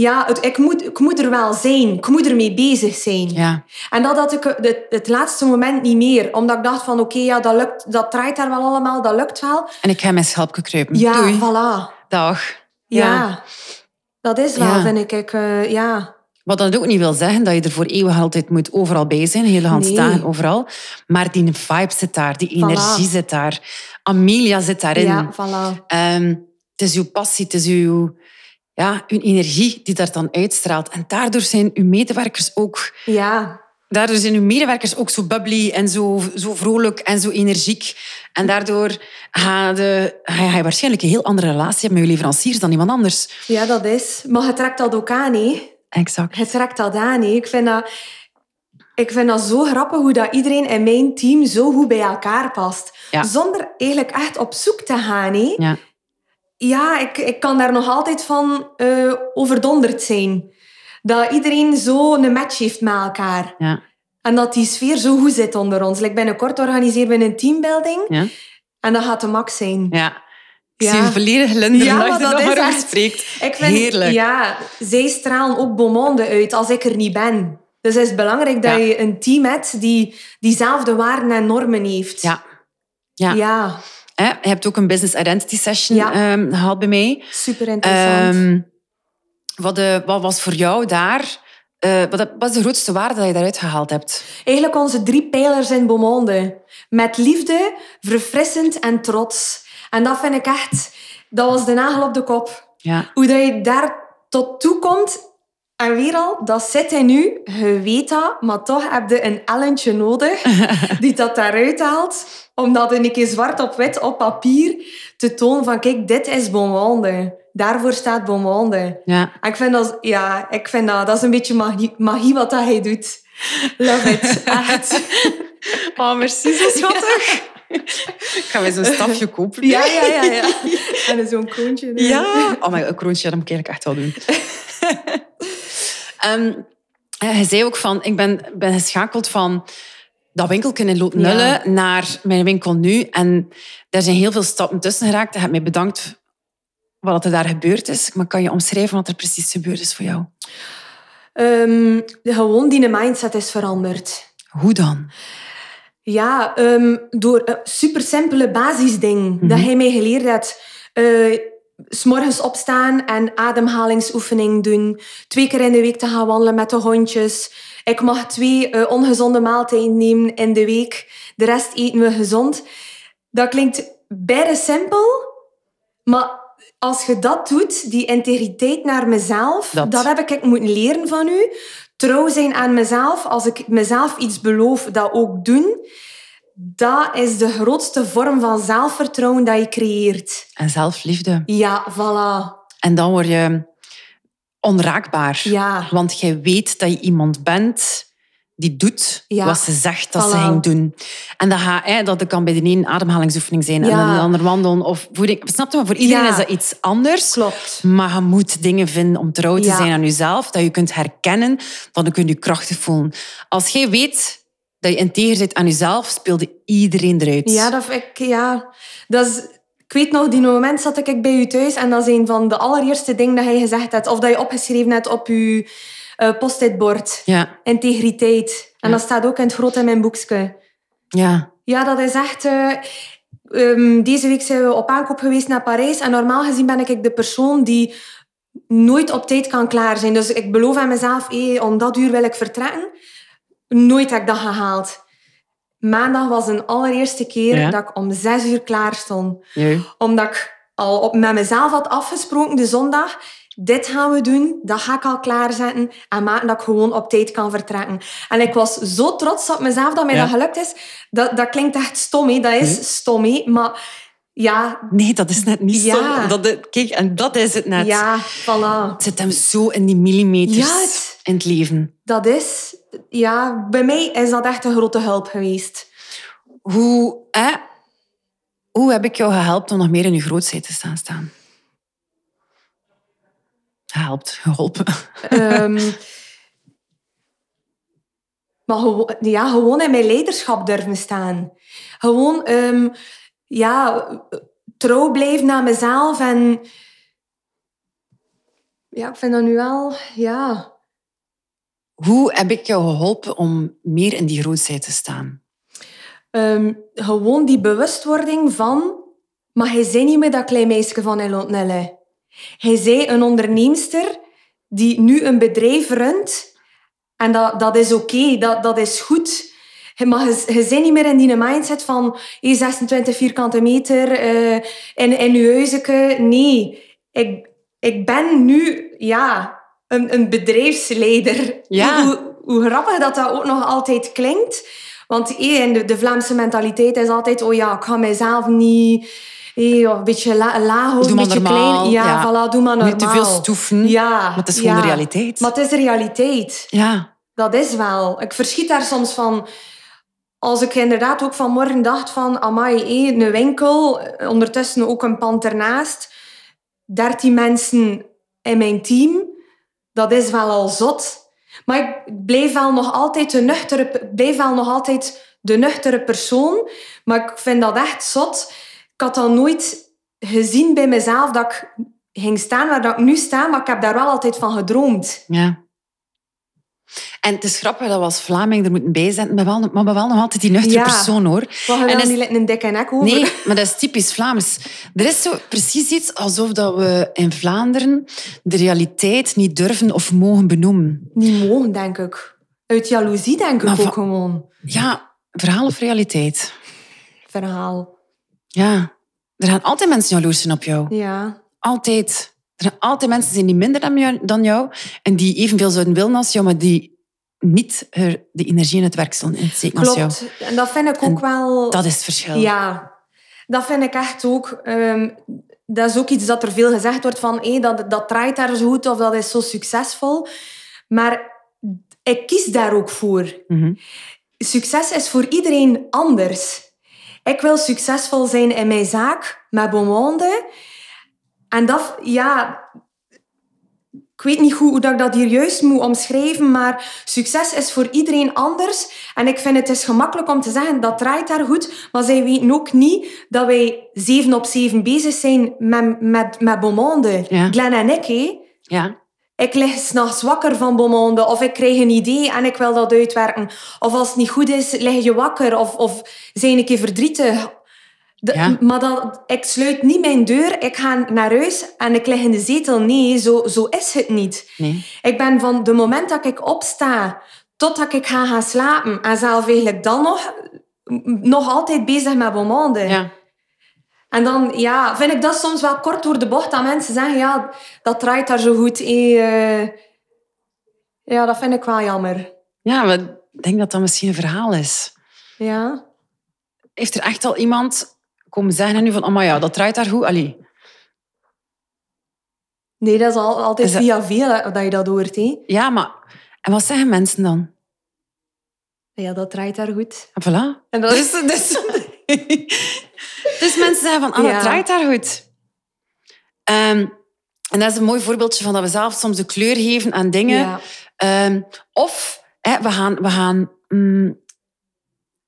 ja, het, ik, moet, ik moet er wel zijn. Ik moet ermee bezig zijn. ja. En dat had ik het, het laatste moment niet meer. Omdat ik dacht van, oké, ja, dat, lukt, dat draait daar wel allemaal. Dat lukt wel. En ik ga mijn schelpje kruipen. Ja, Doei. voilà. Dag. Ja. Dat is wel, Ja. vind ik. eh, ja. Wat dat ook niet wil zeggen dat je er voor eeuwig altijd moet overal bij zijn, hele hand Nee. staan, overal. Maar die vibe zit daar, die energie zit daar. Amelia zit daarin. ja, voilà. Ehm, het is uw passie, het is uw, ja, uw energie die daar dan uitstraalt. En daardoor zijn uw medewerkers ook, Ja, daardoor zijn uw medewerkers ook zo bubbly en zo, zo vrolijk en zo energiek. En daardoor ga je, ga je waarschijnlijk een heel andere relatie hebben met je leveranciers dan iemand anders. ja, dat is. Maar je trekt dat ook aan, hè. Exact. Je trekt dat aan, hè. Ik vind dat... Ik vind dat zo grappig hoe dat iedereen in mijn team zo goed bij elkaar past. Ja. Zonder eigenlijk echt op zoek te gaan. Ja. Ja, ik, ik kan daar nog altijd van eh, overdonderd zijn. Dat iedereen zo een match heeft met elkaar. Ja. En dat die sfeer zo goed zit onder ons. Like binnenkort organiseren we een teambuilding. Ja. En dat gaat de max zijn. Ja. Ik Ja. zie volledig Ja, maar dat is echt- spreekt. Ik vind, Heerlijk. Ja, zij stralen ook Beaumonde uit als ik er niet ben. Dus het is belangrijk dat Ja. je een team hebt die diezelfde waarden en normen heeft. Ja. Ja. Ja, Hè, Je hebt ook een business identity session Ja. ehm, gehad bij mij. super interessant. Ehm, wat, wat was voor jou daar... eh, wat is de grootste waarde dat je daaruit gehaald hebt? Eigenlijk onze drie pijlers in Beaumonde. Met liefde, verfrissend en trots. En dat vind ik echt... Dat was de nagel op de kop. Ja. Hoe dat je daar tot toe komt En weer al, dat zit in u. Je weet dat, maar toch heb je een ellentje nodig die dat daaruit haalt. Om dat een keer zwart op wit op papier te tonen van kijk, dit is Beaumonde. Daarvoor staat Beaumonde. Ja. En ik vind dat, ja, ik vind dat, dat is een beetje magie, magie wat dat hij doet. Love it, echt. Oh, merci, zo schattig. Gaan wij zo'n stafje kopen? Ja, ja, ja. ja. En zo'n kroontje. Ja. Oh, maar een kroontje, dat moet ik eigenlijk echt wel doen. Ehm, hij zei ook van, ik ben, ben geschakeld van dat winkeltje in Lootnullen naar mijn winkel nu. En daar zijn heel veel stappen tussen geraakt. Hij heeft mij bedankt wat er daar gebeurd is. Maar kan je omschrijven wat er precies gebeurd is voor jou? Ehm, gewoon die mindset is veranderd. Hoe dan? Ja, ehm, door een super simpele basisding dat hij mij geleerd. Eh, s morgens opstaan en ademhalingsoefening doen. Twee keer in de week te gaan wandelen met de hondjes. Ik mag twee eh, ongezonde maaltijden nemen in de week. De rest eten we gezond. Dat klinkt bijna simpel, maar als je dat doet, die integriteit naar mezelf, Dat. dat, heb ik moeten leren van u. Trouw zijn aan mezelf, als ik mezelf iets beloof, dat ook doen. Dat is de grootste vorm van zelfvertrouwen dat je creëert. En zelfliefde. Ja, voilà. En dan word je onraakbaar. Ja. Want jij weet dat je iemand bent die doet Ja. wat ze zegt dat ze ging doen. En dat, gaat, hè, dat kan bij de een ademhalingsoefening zijn en dan de ander wandelen of voeding. Snap je? Maar voor iedereen Ja. is dat iets anders. Klopt. Maar je moet dingen vinden om trouw te zijn aan jezelf, dat je kunt herkennen, dan kun je je krachtig voelen. Als jij weet dat je integer bent aan jezelf, speelde iedereen eruit. Ja, dat vind ik, ja. Dat is, ik weet nog, die moment zat ik bij u thuis en dat is een van de allereerste dingen dat hij gezegd hebt, of dat je opgeschreven hebt op je uh, post-it-bord. Ja. Integriteit. En Ja. dat staat ook in het groot in mijn boekje. Ja. Ja, dat is echt... eh, ehm, deze week zijn we op aankoop geweest naar Parijs. En normaal gezien ben ik de persoon die nooit op tijd kan klaar zijn. Dus ik beloof aan mezelf, hé, om dat uur wil ik vertrekken. Nooit heb ik dat gehaald. Maandag was een allereerste keer Ja. dat ik om zes uur klaar stond. Ja. Omdat ik al op, met mezelf had afgesproken de zondag. Dit gaan we doen, dat ga ik al klaarzetten. En maken dat ik gewoon op tijd kan vertrekken. En ik was zo trots op mezelf dat mij Ja. dat gelukt is. Dat, dat klinkt echt stom, hè. dat is Nee. stom. hè. Maar ja, Nee, dat is net niet Ja. zo. Dat, kijk, en dat is het net. ja, voilà. Het zit hem zo in die millimeters Ja, het- in het leven. Dat is... Ja, bij mij is dat echt een grote hulp geweest. Hoe, hè, hoe heb ik jou gehelpt om nog meer in je grootheid te staan staan? Gehelpt, geholpen. Ehm, maar gewoon, ja, gewoon in mijn leiderschap durven staan. Gewoon ehm, ja, trouw blijven aan mezelf. En ja, ik vind dat nu wel... Ja, Hoe heb ik jou geholpen om meer in die grootheid te staan? Ehm, gewoon die bewustwording van... Maar hij zei niet meer dat klein meisje van Elotnelle. Hij zei een onderneemster die nu een bedrijf runt. En dat, dat is oké, dat, dat is goed. Maar je, je niet meer in die mindset van hey, 26 vierkante meter eh, in, je huisje. Nee, ik, ik ben nu ja, een, een bedrijfsleider. Ja. Hoe, hoe grappig dat dat ook nog altijd klinkt. Want in de, de Vlaamse mentaliteit is altijd... Oh ja, ik ga mijzelf niet... of een beetje la, laag houden, een beetje normaal, klein. Ja, ja. voilà, doe maar normaal. Niet te veel stoeven, Ja, maar het is gewoon ja. de realiteit. Maar het is de realiteit. Ja, Dat is wel. Ik verschiet daar soms van. Als ik inderdaad ook vanmorgen dacht van... Amai, een winkel, ondertussen ook een pand ernaast. Dertien mensen in mijn team. Dat is wel al zot. Maar ik blijf wel nog altijd de nuchtere, blijf wel nog altijd de nuchtere persoon. Maar ik vind dat echt zot. Ik had dat nooit gezien bij mezelf dat ik ging staan waar dat ik nu sta. Maar ik heb daar wel altijd van gedroomd. ja. En het is grappig dat we als Vlaming er moeten bijzetten, maar wel, maar wel nog altijd die nuchtere Ja. persoon, hoor. Maar je En wil is- niet letten een dikke nek over. Nee, maar dat is typisch Vlaams. Er is zo precies iets alsof dat we in Vlaanderen de realiteit niet durven of mogen benoemen. Niet mogen, denk ik. Uit jaloezie, denk ik Maar ook gewoon. Ja, verhaal of realiteit? Verhaal. Ja. Er gaan altijd mensen jaloers zijn op jou. Ja. Altijd. Er zijn altijd mensen zijn die minder dan jou, dan jou en die evenveel zouden willen als jou, maar die niet er de energie in het werk zullen insteken als jou. Klopt. En dat vind ik ook wel... Dat is het verschil. Ja, dat vind ik echt ook. ehm, dat is ook iets dat er veel gezegd wordt van hé, dat, dat draait daar zo goed of dat is zo succesvol. Maar ik kies daar ook voor. Mhm. Succes is voor iedereen anders. Ik wil succesvol zijn in mijn zaak, met Beaumonde. En dat, ja... Ik weet niet goed hoe dat ik dat hier juist moet omschrijven, maar succes is voor iedereen anders. En ik vind het is gemakkelijk om te zeggen, dat draait daar goed. Maar zij weten ook niet dat wij zeven op zeven bezig zijn met, met, met Beaumonde. Ja. Glenn en ik. Ja. Ik lig s'nachts wakker van Beaumonde. Of ik krijg een idee en ik wil dat uitwerken. Of als het niet goed is, lig je wakker. Of, of zijn een keer verdrietig. De- Ja. Maar dat, ik sluit niet mijn deur. Ik ga naar huis en ik lig in de zetel. Nee, zo, zo is het niet. Nee. Ik ben van de moment dat ik opsta totdat ik ga gaan slapen. En zelf eigenlijk dan nog, nog altijd bezig met Beaumonde. Ja. En dan ja, vind ik dat soms wel kort door de bocht dat mensen zeggen, ja, dat draait daar zo goed. eh, eh. ja, dat vind ik wel jammer. Ja, maar ik denk dat dat misschien een verhaal is. Ja. Heeft er echt al iemand komen zeggen aan u van, oh maar ja, dat draait daar goed? Allee. Nee, dat is al, altijd Is dat- via via dat je dat hoort. Hè. Ja, maar... En wat zeggen mensen dan? Ja, dat draait daar goed. En voilà. En dat Dus, dus, dus mensen zeggen van, ah, dat Ja. draait daar goed. Ehm, en dat is een mooi voorbeeldje van dat we zelf soms de kleur geven aan dingen. Ja. Ehm, of hè, we gaan, we gaan mm,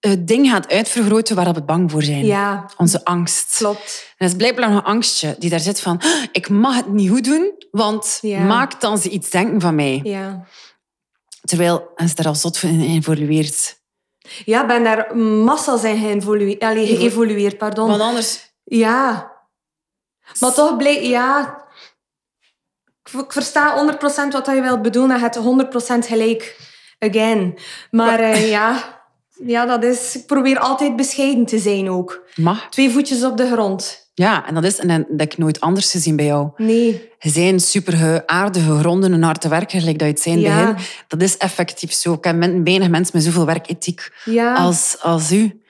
het ding gaat uitvergroten waar we bang voor zijn. ja, Onze angst. klopt. En dat is blijkbaar nog een angstje die daar zit van, "Ah, ik mag het niet goed doen, want Ja. maakt dan ze iets denken van mij. Ja. Terwijl ze daar al zot in geëvolueerd. Ja, ben daar massa's in geëvolueerd. Allee, geëvolueerd pardon. Want anders... Ja. Maar toch bleek... Ja... Ik versta 100% wat je wilt bedoelen en het 100% gelijk. Again. Maar eh, ja... Ja, dat is... Ik probeer altijd bescheiden te zijn ook. Mag. Twee voetjes op de grond. Ja, en dat is en dat heb ik nooit anders gezien bij jou. Nee. Je bent super aardige, gronde en hard te werken, gelijk dat je het Ja. begin. Dat is effectief zo. Ik heb men- weinig mensen met zoveel werkethiek Ja. als, als u.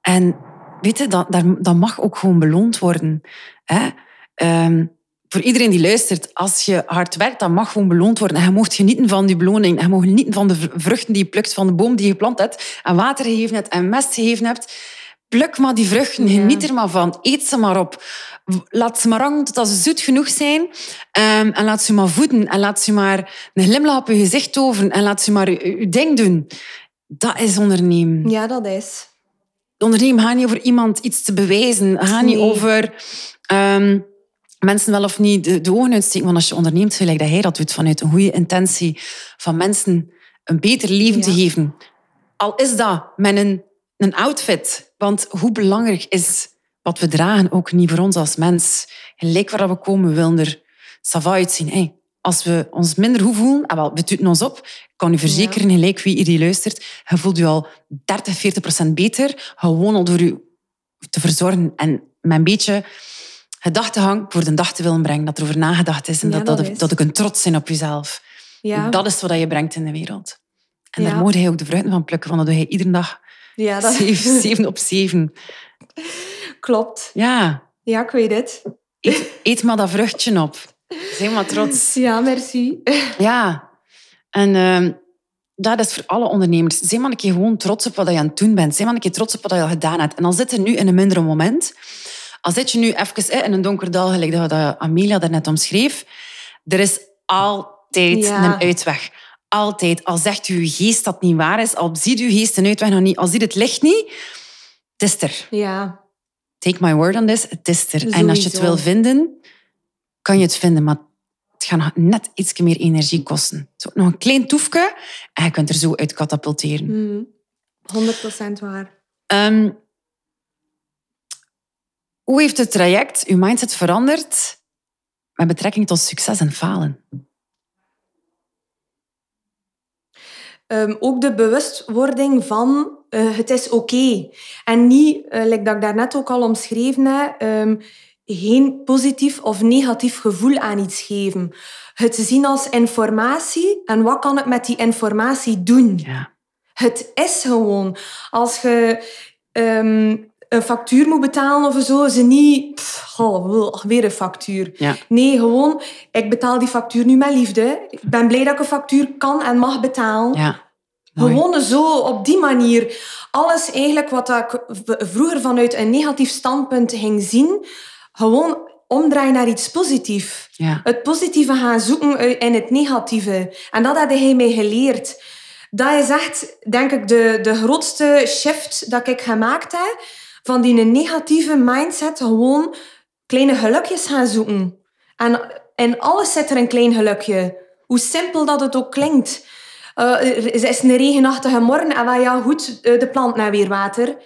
En weet je, dat, dat, dat mag ook gewoon beloond worden. Hè? Ehm, voor iedereen die luistert, als je hard werkt, dat mag gewoon beloond worden. En je mag genieten van die beloning. En je mag genieten van de vruchten die je plukt van de boom die je geplant hebt. En water gegeven hebt en mest gegeven hebt. Pluk maar die vruchten, Ja. geniet er maar van. Eet ze maar op. Laat ze maar hangen tot ze zoet genoeg zijn. Ehm, en laat ze maar voeden. En laat ze maar een glimlach op je gezicht toveren. En laat ze maar je, je ding doen. Dat is ondernemen. Ja, dat is. Ondernemen gaat niet over iemand iets te bewijzen. gaat niet over ehm, mensen wel of niet de, de ogen uitsteken. Want als je onderneemt, gelijk dat hij dat doet, vanuit een goede intentie van mensen een beter leven te geven. Al is dat met een, een outfit. Want hoe belangrijk is wat we dragen ook niet voor ons als mens. Gelijk waar we komen, we willen er sava uitzien. Hey, als we ons minder goed voelen, en wel, we doen ons op, ik kan u verzekeren, gelijk wie hier luistert, je voelt je al 30, 40 procent beter, gewoon al door je te verzorgen en met een beetje gedachtegang voor de dag te willen brengen, dat er over nagedacht is en Ja, dat, dat dat, ik een trots zijn op jezelf. Ja. Dat is wat je brengt in de wereld. En daar moet hij ook de vruchten van plukken, want dat doe je iedere dag ja, dat zeven, zeven op zeven. klopt. Ja, Ja, ik weet het. eet, eet maar dat vruchtje op. Zeg maar trots. Ja, merci. Ja. En ehm, dat is voor alle ondernemers. Zeg maar een keer gewoon trots op wat je aan het doen bent. Zeg maar een keer trots op wat je al gedaan hebt. En al zit je nu in een mindere moment. Al zit je nu even in een donker dal, gelijk dat Amelia daarnet omschreef. Er is altijd Ja. een uitweg. Altijd. Al zegt je geest dat niet waar is, al ziet je geest een uitweg nog niet, al ziet het licht niet, het is er. Ja. Take my word on this, het is er. En als je het wil vinden, kan je het vinden, maar het gaat net iets meer energie kosten. Zo, nog een klein toefje en je kunt er zo uit katapulteren. Mm. 100% waar. Ehm, hoe heeft het traject uw mindset veranderd met betrekking tot succes en falen? Ehm, ook de bewustwording van eh, het is oké. En niet, eh like dat ik daarnet ook al omschreven heb, ehm, geen positief of negatief gevoel aan iets geven. Het zien als informatie en wat kan ik met die informatie doen? Ja. Het is gewoon. Als je ehm, een factuur moet betalen of zo, ze niet... Pff, goh, weer een factuur. Ja. Nee, gewoon, ik betaal die factuur nu met liefde. Ik ben blij dat ik een factuur kan en mag betalen. Ja. Gewoon zo, op die manier. Alles eigenlijk wat ik vroeger vanuit een negatief standpunt ging zien, gewoon omdraaien naar iets positiefs. Ja. Het positieve gaan zoeken in het negatieve. En dat had hij mij geleerd. Dat is echt, denk ik, de, de grootste shift dat ik gemaakt heb. Van die negatieve mindset gewoon kleine gelukjes gaan zoeken. En in alles zit er een klein gelukje. Hoe simpel dat het ook klinkt. Eh, er is een regenachtige morgen en wij ja goed, eh, de plant naar weer water.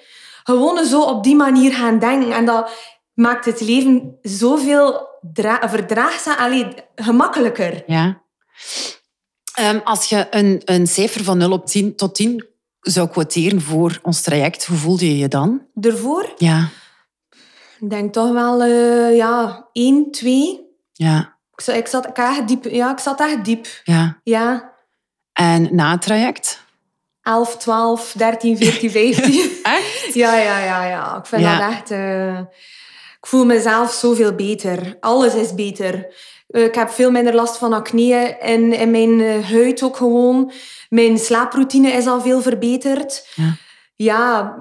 Gewoon zo op die manier gaan denken. En dat maakt het leven zoveel dra- verdraagzaam, allee, gemakkelijker. Ja. Ehm, als je een, een cijfer van 0 op 10 tot 10 zou quoteren voor ons traject, hoe voelde je je dan? Daarvoor Ja. ik denk toch wel eh, ja, 1, 2. Ja. Ik, zat- ik, zat, ik, echt diep, ja, ik zat echt diep. Ja. Ja, En na het traject? 11, 12, 13, 14, 15. Echt? Ja, ja, ja, ja. Ik vind Ja. dat echt... eh, ik voel mezelf zoveel beter. Alles is beter. Eh, ik heb veel minder last van acne in, in mijn eh, huid ook gewoon. Mijn slaaproutine is al veel verbeterd. Ja. Ja,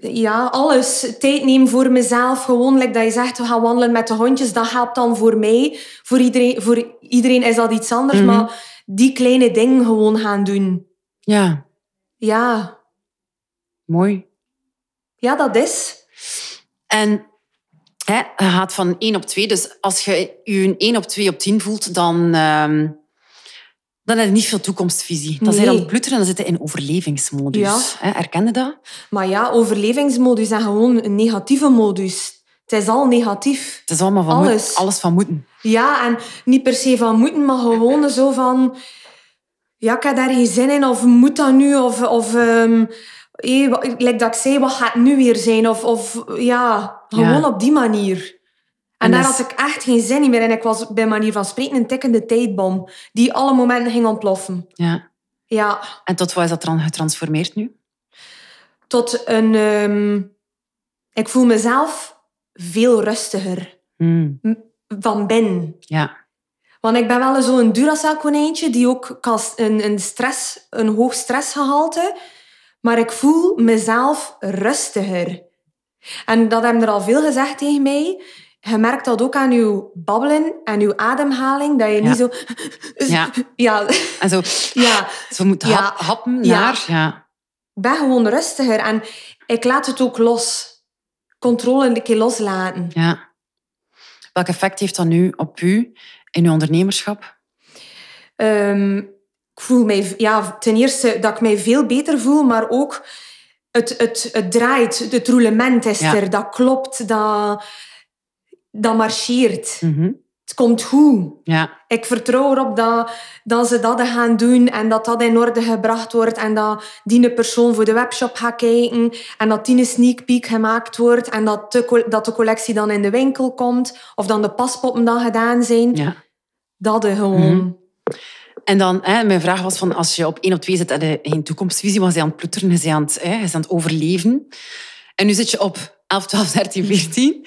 ja, alles. Tijd nemen voor mezelf. Gewoon, like dat je zegt, we gaan wandelen met de hondjes. Dat helpt dan voor mij. Voor iedereen, voor iedereen is dat iets anders. Mhm. Maar die kleine dingen gewoon gaan doen. Ja. Ja, Mooi. ja dat is. En hè, je gaat van 1 op 2. Dus als je je een 1 op 2 op 10 voelt, dan, ehm, dan heb je niet veel toekomstvisie. Dan zijn Nee. het ploeteren en dan zit je in overlevingsmodus. Ja. Hè, herken je dat? Maar ja, overlevingsmodus en gewoon een negatieve modus. Het is al negatief. Het is allemaal van Alles. moet- alles van moeten. Ja, en niet per se van moeten, maar gewoon zo van... Ja, ik heb daar geen zin in, of moet dat nu? Of, of ehm, hé, wat- like dat ik zei, wat gaat het nu weer zijn? Of, of ja, gewoon Ja. op die manier. En, En daar is- had ik echt geen zin in meer. En ik was bij manier van spreken een tikkende tijdbom, die alle momenten ging ontploffen. Ja. Ja, En tot wat is dat dan getransformeerd nu? tot een... ehm, ik voel mezelf veel rustiger. Hmm. van binnen. Ja. Want ik ben wel zo'n Duracell-konijntje die ook kan een, een, stress, een hoog stressgehalte. Maar ik voel mezelf rustiger. En dat hebben er al veel gezegd tegen mij. Je merkt dat ook aan je babbelen en je ademhaling. Dat je Ja. niet zo... Ja. Ja, En zo, ja. zo moet Ja. hap- happen naar... Ja. Ik ben gewoon rustiger. En ik laat het ook los. Controle een keer loslaten. ja. Welk effect heeft dat nu op u in uw ondernemerschap? Ehm, ik voel mij, ja, ten eerste dat ik mij veel beter voel, maar ook het, het, het draait, het roulement is Ja. er, dat klopt, dat, dat marcheert. Mhm. Het komt goed. Ja. Ik vertrouw erop dat, dat ze dat gaan doen en dat dat in orde gebracht wordt en dat die persoon voor de webshop gaat kijken en dat die een sneak peek gemaakt wordt en dat de, dat de collectie dan in de winkel komt of dan de paspoppen dan gedaan zijn. ja. Dat gewoon. Mhm. En dan, hè, mijn vraag was van, als je op één op twee zit, je geen toekomstvisie, was je aan het ploeteren, je bent aan het, hè, bent aan het overleven. En nu zit je op 11, 12, 13, 14.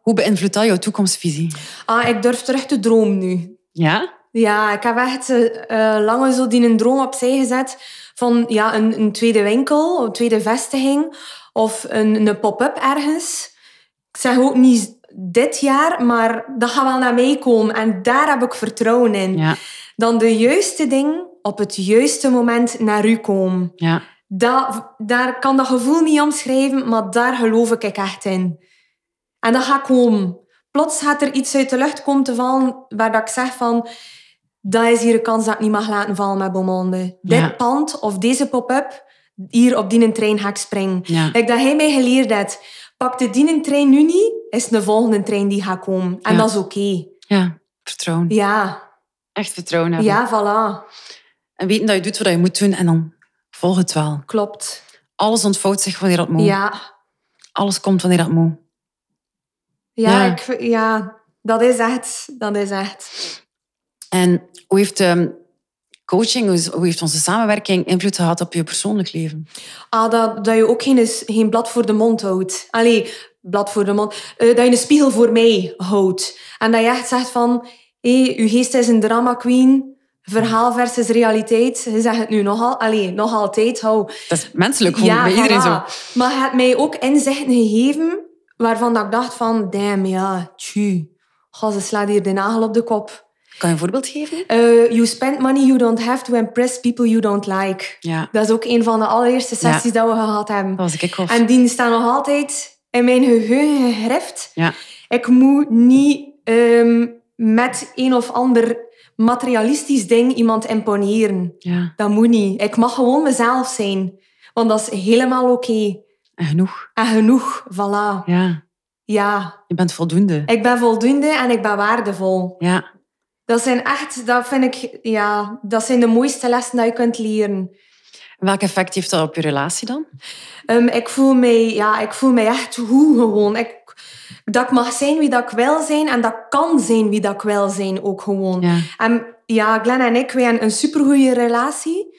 Hoe beïnvloedt dat jouw toekomstvisie? Ah, ik durf terug te dromen nu. Ja? Ja, ik heb echt eh, lange zo die een droom opzij gezet van ja, een, een tweede winkel, een tweede vestiging of een, een pop-up ergens. Ik zeg ook niet dit jaar, maar dat gaat wel naar mij komen en daar heb ik vertrouwen in. Ja. Dan de juiste ding op het juiste moment naar u komen. Ja. Dat, daar kan dat gevoel niet omschrijven, maar daar geloof ik echt in. En dat gaat komen. Plots gaat er iets uit de lucht komen te vallen waar dat ik zeg van... Dat is hier een kans dat ik niet mag laten vallen met Beaumonde. Ja. Dit pand of deze pop-up, hier op die trein ga ik springen. Ja. Like dat hij mij geleerd heeft. Pak de die trein nu niet, is de volgende trein die gaat komen. En Ja. dat is oké. Ja. Vertrouwen. Ja, Echt vertrouwen hebben. ja, voilà. En weten dat je doet wat je moet doen en dan volg het wel. Klopt. Alles ontvouwt zich wanneer dat moet. Ja, Alles komt wanneer dat moet. Ja, Ja. Ik, ja dat is echt. Dat is echt. En hoe heeft ehm, coaching, hoe heeft onze samenwerking invloed gehad op je persoonlijk leven? Ah, dat, dat je ook geen, geen blad voor de mond houdt. Allee, blad voor de mond. Eh, dat je een spiegel voor mij houdt. En dat je echt zegt van... Hé, uw geest is een drama queen. Verhaal versus realiteit. Je zegt het nu nog, allee, nog altijd. Hou. Dat is menselijk, gewoon bij iedereen zo. Maar je hebt mij ook inzichten gegeven waarvan dat ik dacht van... Damn, ja, tju. Ga, ze slaat hier de nagel op de kop. Kan je een voorbeeld geven? Eh, you spend money you don't have to impress people you don't like. Ja, Dat is ook een van de allereerste sessies dat we gehad hebben. dat was ik of. En die staan nog altijd in mijn geheugen gegrift. Ja, Ik moet niet ehm, met een of ander materialistisch ding iemand imponeren. ja. Dat moet niet. Ik mag gewoon mezelf zijn. Want dat is helemaal oké. En genoeg. En genoeg. Voilà. Ja, Ja. je bent voldoende. Ik ben voldoende en ik ben waardevol. Ja, Dat zijn echt, dat vind ik, ja, dat zijn de mooiste lessen dat je kunt leren. welk effect heeft dat op je relatie dan? Ehm, ik, voel mij, ja, ik voel mij echt hoe gewoon. Ik, dat ik mag zijn wie dat ik wil zijn en dat ik kan zijn wie dat ik wil zijn ook gewoon. Ja. En ja, Glenn en ik, wij hebben een supergoeie relatie.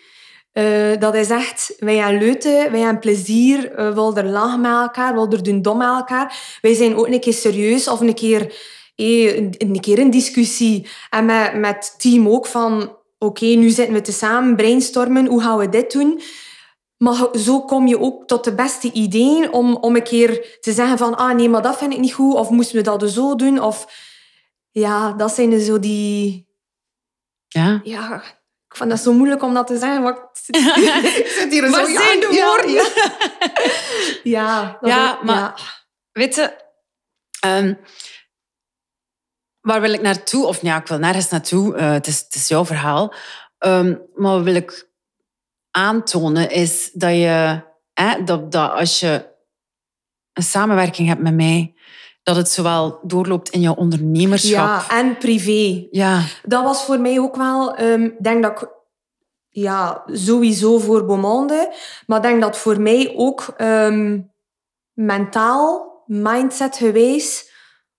Eh, dat is echt, wij hebben leuten, wij hebben plezier, we willen er lachen met elkaar, we willen er doen dom met elkaar. Wij zijn ook een keer serieus of een keer, eh, een, een keer een discussie. En met, met het team ook van, oké, nu zitten we te samen brainstormen, hoe gaan we dit doen? Maar zo kom je ook tot de beste ideeën om, om een keer te zeggen van, ah nee, maar dat vind ik niet goed, of moesten we dat dus zo doen? Of ja, dat zijn dus zo die... Ja. Ja, ik vind dat zo moeilijk om dat te zeggen, want ik zit, ik zit hier Maar zo... zijn de ja, woorden? Ja, ja, maar- ja. Weet je, ehm, waar wil ik naartoe? Of ja, ik wil nergens naartoe. Eh, het, is, het is jouw verhaal. Ehm, maar wat wil ik aantonen is dat je, hè, dat, dat als je een samenwerking hebt met mij, dat het zowel doorloopt in jouw ondernemerschap. ja, en privé. Ja, Dat was voor mij ook wel... Ik denk dat ik... Ja, sowieso voor Beaumonde. Maar denk dat voor mij ook ehm, mentaal, mindset geweest,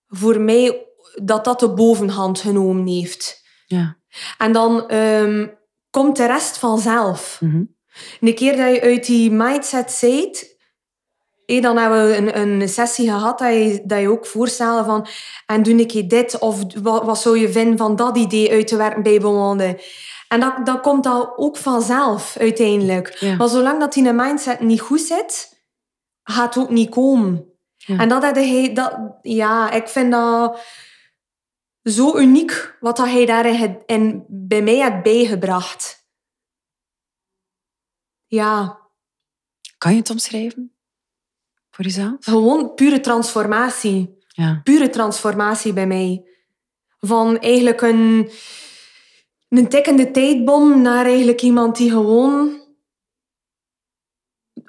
voor mij dat dat de bovenhand genomen heeft. ja. En dan ehm, komt de rest vanzelf. Mhm. Een keer dat je uit die mindset zit, hé, dan hebben we een, een sessie gehad dat je, dat je ook voorstelde van en doe ik dit of wat, wat zou je vinden van dat idee uit te werken bij Beaumonde. En dat, dat komt dan ook vanzelf uiteindelijk. Ja. Maar zolang dat die in mindset niet goed zit, gaat het ook niet komen. Ja. En dat hij, dat, ja, ik vind dat zo uniek wat dat hij daarin het- in, bij mij had bijgebracht. Ja, Kan je het omschrijven? Voor jezelf? gewoon pure transformatie. Ja. Pure transformatie bij mij. Van eigenlijk een, een tikkende tijdbom naar eigenlijk iemand die gewoon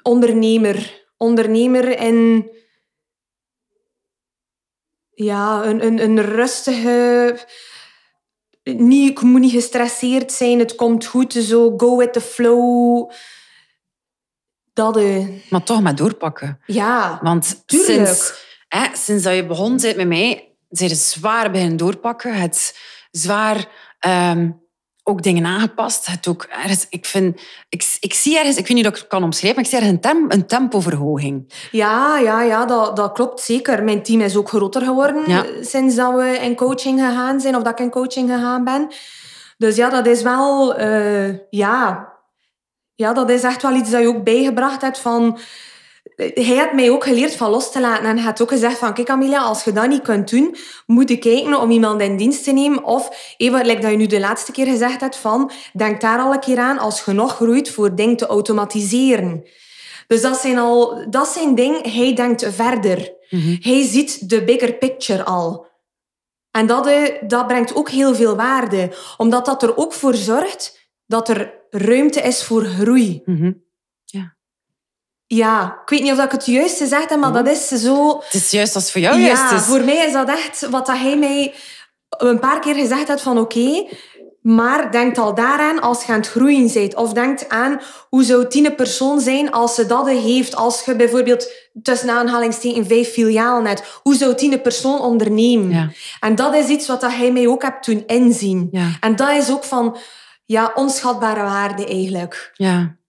ondernemer. Ondernemer en ja, een, een, een rustige. Niet, ik moet niet gestresseerd zijn, het komt goed, zo go with the flow. Dat, eh, Maar toch maar doorpakken. ja, Want Tuurlijk. sinds, hè, sinds dat je begon bent met mij, zijn je zwaar beginnen doorpakken. Het zwaar ehm, ook dingen aangepast. Het ook ergens, ik, vind, ik, ik zie ergens, ik weet niet of ik het kan omschrijven, maar ik zie ergens een, tem, een tempoverhoging. Ja, ja, ja dat, dat klopt zeker. Mijn team is ook groter geworden Ja. sinds dat we in coaching gegaan zijn, of dat ik in coaching gegaan ben. Dus ja, dat is wel, eh, ja, ja, dat is echt wel iets dat je ook bijgebracht hebt van. Hij had mij ook geleerd van los te laten en hij had ook gezegd van kijk Amelia, als je dat niet kunt doen, moet je kijken om iemand in dienst te nemen of even, like dat je nu de laatste keer gezegd hebt van denk daar al een keer aan als je nog groeit voor dingen te automatiseren. Dus dat zijn al, dat zijn dingen, hij denkt verder. Hij ziet de bigger picture al. En dat, eh, dat brengt ook heel veel waarde, omdat dat er ook voor zorgt dat er ruimte is voor groei. Mhm. Ja, ik weet niet of ik het juist gezegd heb, maar dat is zo... Het is juist als voor jou ja, juist is. voor mij is dat echt wat dat hij mij een paar keer gezegd heeft van oké, Maar denk al daaraan als je aan het groeien bent. Of denk aan hoe zou tien persoon zijn als ze dat heeft. Als je bijvoorbeeld tussen aanhalingstekens vijf filialen hebt. Hoe zou tien persoon ondernemen? Ja. En dat is iets wat hij mij ook hebt toen inzien. Ja. En dat is ook van ja, onschatbare waarde eigenlijk. Ja.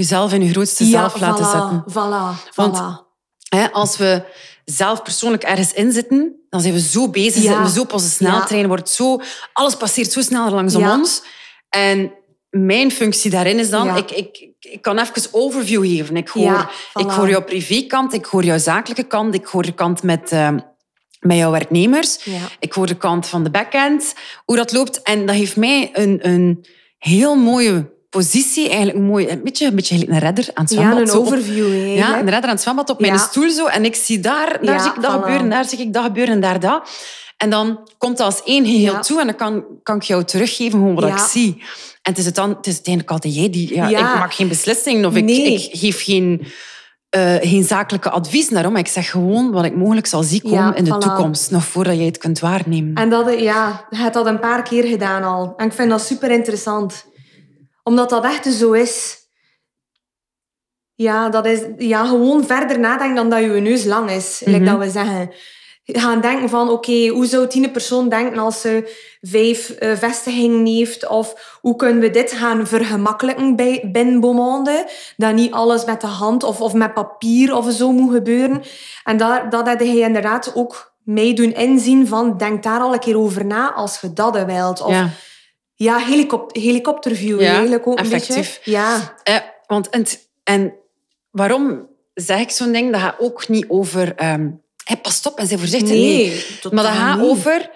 Jezelf in je grootste Ja, zelf laten voilà, zetten. Voilà, Want- voilà. Hè, als we zelf persoonlijk ergens inzitten, dan zijn we zo bezig, Ja. zitten we zo op onze sneltrein, wordt zo, alles passeert zo snel langs om Ja. ons. En mijn functie daarin is dan, ik, ik, ik kan even overview geven. Ik hoor, ik hoor jouw privékant, ik hoor jouw zakelijke kant, ik hoor de kant met, eh, met jouw werknemers. Ja. Ik hoor de kant van de backend, hoe dat loopt. En dat geeft mij een, een heel mooie positie, eigenlijk een, mooie, een, beetje, een beetje een redder aan het zwembad. Ja, een op- overview ja, een redder aan het zwembad op mijn stoel zo. En ik zie daar, daar Ja, zie ik dat voilà. gebeuren, daar zie ik dat gebeuren en daar dat. En dan komt dat als één geheel Ja. toe en dan kan, kan ik jou teruggeven gewoon wat ik zie. En het is, het dan, het is uiteindelijk altijd jij die... Ja. Ik maak geen beslissingen of ik, Nee. ik geef geen, eh, geen zakelijke advies daarom. Ik zeg gewoon wat ik mogelijk zal zien komen Ja, in de voilà. toekomst, nog voordat jij het kunt waarnemen. En dat, ja, je hebt dat een paar keer gedaan al. En ik vind dat super interessant. Omdat dat echt zo is. Ja, dat is ja, gewoon verder nadenken dan dat je neus lang is. like Mhm. dat we zeggen. Gaan denken van, oké, hoe zou tien persoon denken als ze vijf eh, vestigingen heeft? Of hoe kunnen we dit gaan vergemakkelijken bij, binnen Beaumonde? Dat niet alles met de hand of, of met papier of zo moet gebeuren. En dat, dat had hij inderdaad ook mij doen inzien van, denk daar al een keer over na als je dat wilt. Of ja, ja. helikop helikopterview Ja, eigenlijk ook effectief. beetje. Ja, Eh, want en, en waarom zeg ik zo'n ding? Dat gaat ook niet over... ehm hey, pas op en zijn voorzichtig. nee. Maar dat gaat niet. over...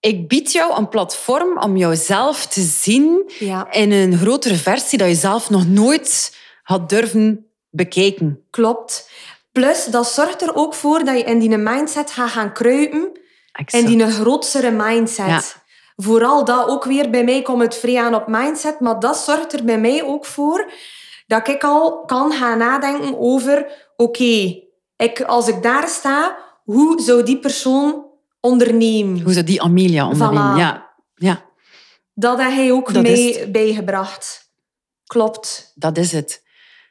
Ik bied jou een platform om jouzelf te zien Ja, in een grotere versie dat je zelf nog nooit had durven bekijken. klopt. Plus, dat zorgt er ook voor dat je in die mindset gaat gaan kruipen. Exact. En die grotere mindset. Ja. Vooral dat ook weer bij mij komt het vrij aan op mindset. Maar dat zorgt er bij mij ook voor dat ik al kan gaan nadenken over... Oké, ik, als ik daar sta, hoe zou die persoon ondernemen? Hoe zou die Amelia ondernemen? Voilà. Ja, ja, Dat heb hij ook Dat mee bijgebracht. Klopt. dat is het.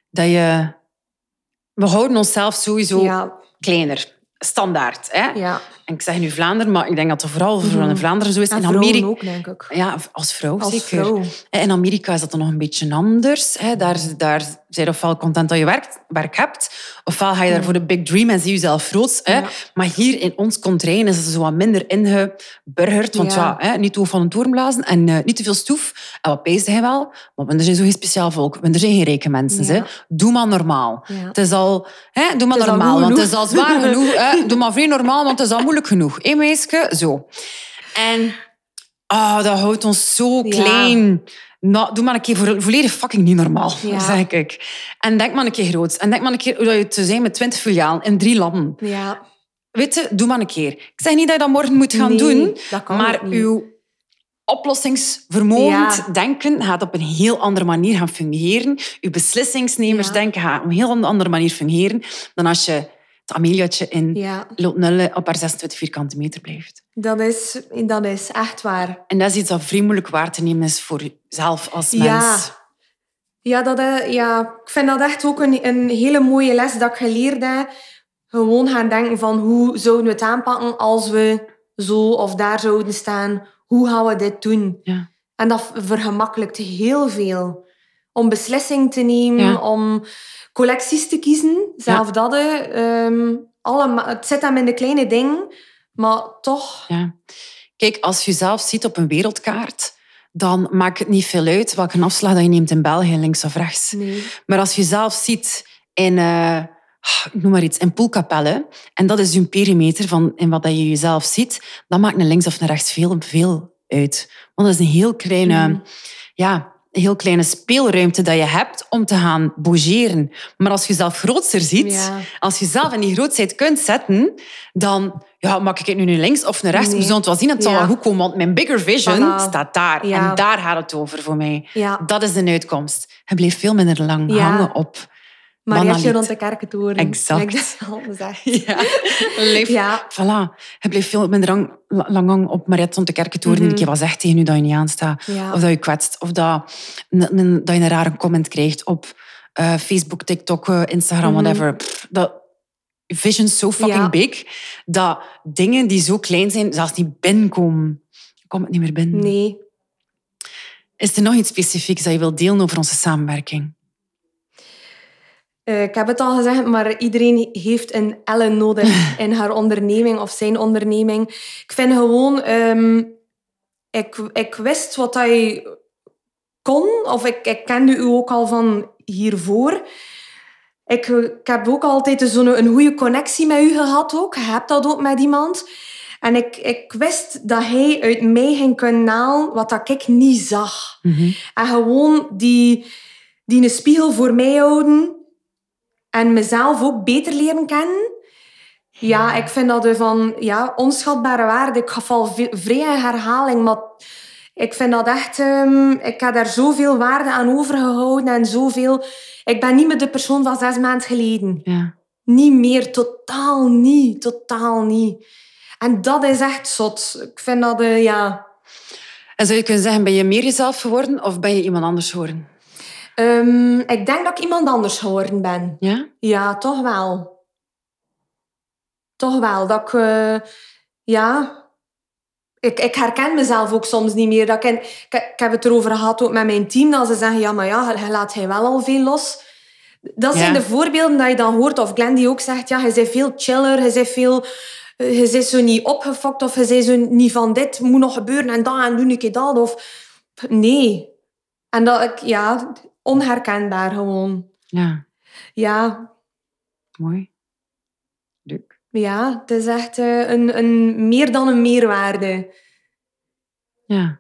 Dat je... We houden onszelf sowieso Ja, kleiner. Standaard. Hè? ja. En ik zeg nu Vlaanderen, maar ik denk dat het vooral voor in Vlaanderen zo is. En in Amerika, ook, denk ik. Ja, als vrouw Als zeker. vrouw. In Amerika is dat dan nog een beetje anders. Hè. Daar, daar zijn je ofwel content dat je werkt, werk hebt, ofwel ga je daar voor de big dream en zie je jezelf groot. Hè. Ja. Maar hier in ons contrain is het zo wat minder ingeburgerd. Want ja, Ja. hè, niet te hoog van een toren blazen en eh, niet te veel stoef. En wat peesde hij wel? Maar er zijn zo geen speciaal volk. Er zijn geen rijke mensen. Ja. Hè. Doe maar normaal. Het is al... Hè, doe maar Het normaal, want het is al zwaar genoeg. Hè. Doe maar vrij normaal, want het is al moeilijk genoeg. Hé, meisje? Zo. En ah, dat houdt ons zo Ja. klein. Nou, doe maar een keer vo- volledig fucking niet normaal, Ja. zeg ik. En denk maar een keer groot. En denk maar een keer hoe dat je te zijn met 20 filialen in drie landen. Ja. Weet je, doe maar een keer. Ik zeg niet dat je dat morgen moet gaan Nee, doen, maar uw oplossingsvermogen Ja. denken gaat op een heel andere manier gaan fungeren. Uw beslissingsnemersdenken gaat op een heel andere manier fungeren dan als je het Ameliatje in Ja, op haar 26 vierkante meter blijft. dat is, dat is echt waar. En dat is iets dat vrij moeilijk waar te nemen is voor jezelf als Ja. mens. Ja, dat, eh, ja, ik vind dat echt ook een, een hele mooie les dat ik geleerd heb. Gewoon gaan denken van hoe zouden we het aanpakken als we zo of daar zouden staan. Hoe gaan we dit doen? Ja. En dat vergemakkelijkt heel veel. Om beslissingen te nemen, Ja. om collecties te kiezen. Zelf dat. eh, ehm, het zit hem in de kleine dingen, maar toch... Ja. Kijk, als je jezelf ziet op een wereldkaart, dan maakt het niet veel uit welke afslag dat je neemt in België, links of rechts. Nee. Maar als je jezelf ziet in, eh, ik noem maar iets, in Poelkapelle, en dat is je perimeter van in wat dat je jezelf ziet, dan maakt een links of een rechts veel, veel uit. Want dat is een heel kleine, Mhm. ja, een heel kleine speelruimte dat je hebt om te gaan bougeren. Maar als je jezelf grootser ziet, Ja. als je zelf in die grootheid kunt zetten, dan ja, maak ik het nu naar links of naar rechts. Nee. We zullen het wel zien, het zal Ja. wel goed komen, want mijn bigger vision Voilà. staat daar. Ja. En daar gaat het over voor mij. Ja. Dat is de uitkomst. Je bleef veel minder lang hangen op Marietje rond de kerkentoren. Exact. Dat gezegd. Ja, leef. Ja. Voilà. Je bleef veel minder lang, lang op Mariette rond de kerkentoren. Mhm. En ik was echt tegen u dat je niet aanstaat. Ja. Of dat je kwetst. Of dat, dat je een rare comment krijgt op eh, Facebook, TikTok, eh, Instagram, Mhm. whatever. Pff, dat vision is so fucking Ja. big. Dat dingen die zo klein zijn, zelfs niet binnenkomen. Komt het niet meer binnen. Nee. Is er nog iets specifieks dat je wilt delen over onze samenwerking? Eh, ik heb het al gezegd, maar iedereen heeft een Ellen nodig in haar onderneming of zijn onderneming. Ik vind gewoon, ehm, ik, ik wist wat hij kon, of ik, ik kende u ook al van hiervoor. Ik, ik heb ook altijd zo'n een goede connectie met u gehad ook. Je hebt dat ook met iemand. En ik, ik wist dat hij uit mij ging kunnen halen wat dat ik niet zag. Mhm. En gewoon die, die een spiegel voor mij houden en mezelf ook beter leren kennen. Ja, ik vind dat er van ja, onschatbare waarde. Ik val v- vrij in herhaling, maar ik vind dat echt... ehm, ik heb daar zoveel waarde aan overgehouden en zoveel... Ik ben niet meer de persoon van zes maanden geleden. Ja. Niet meer, totaal niet. Totaal niet. En dat is echt zot. Ik vind dat, eh, ja... En zou je kunnen zeggen, ben je meer jezelf geworden of ben je iemand anders geworden? Ehm, ik denk dat ik iemand anders geworden ben. Ja? Ja, toch wel. Toch wel. Dat ik... eh, ja... Ik, ik herken mezelf ook soms niet meer. Dat ik, ik, ik heb het erover gehad ook met mijn team. Dat ze zeggen, ja, maar ja, je laat hij wel al veel los. Dat zijn Ja. de voorbeelden dat je dan hoort. Of Glenn die ook zegt, ja, je bent veel chiller. Je bent veel... eh, Je bent zo niet opgefokt. Of je bent zo niet van, dit moet nog gebeuren en dat en doe ik dat. Of... Nee. En dat ik... Ja, onherkenbaar gewoon. Ja, Ja, mooi. Leuk. Ja, het is echt eh, een, een, meer dan een meerwaarde. Ja.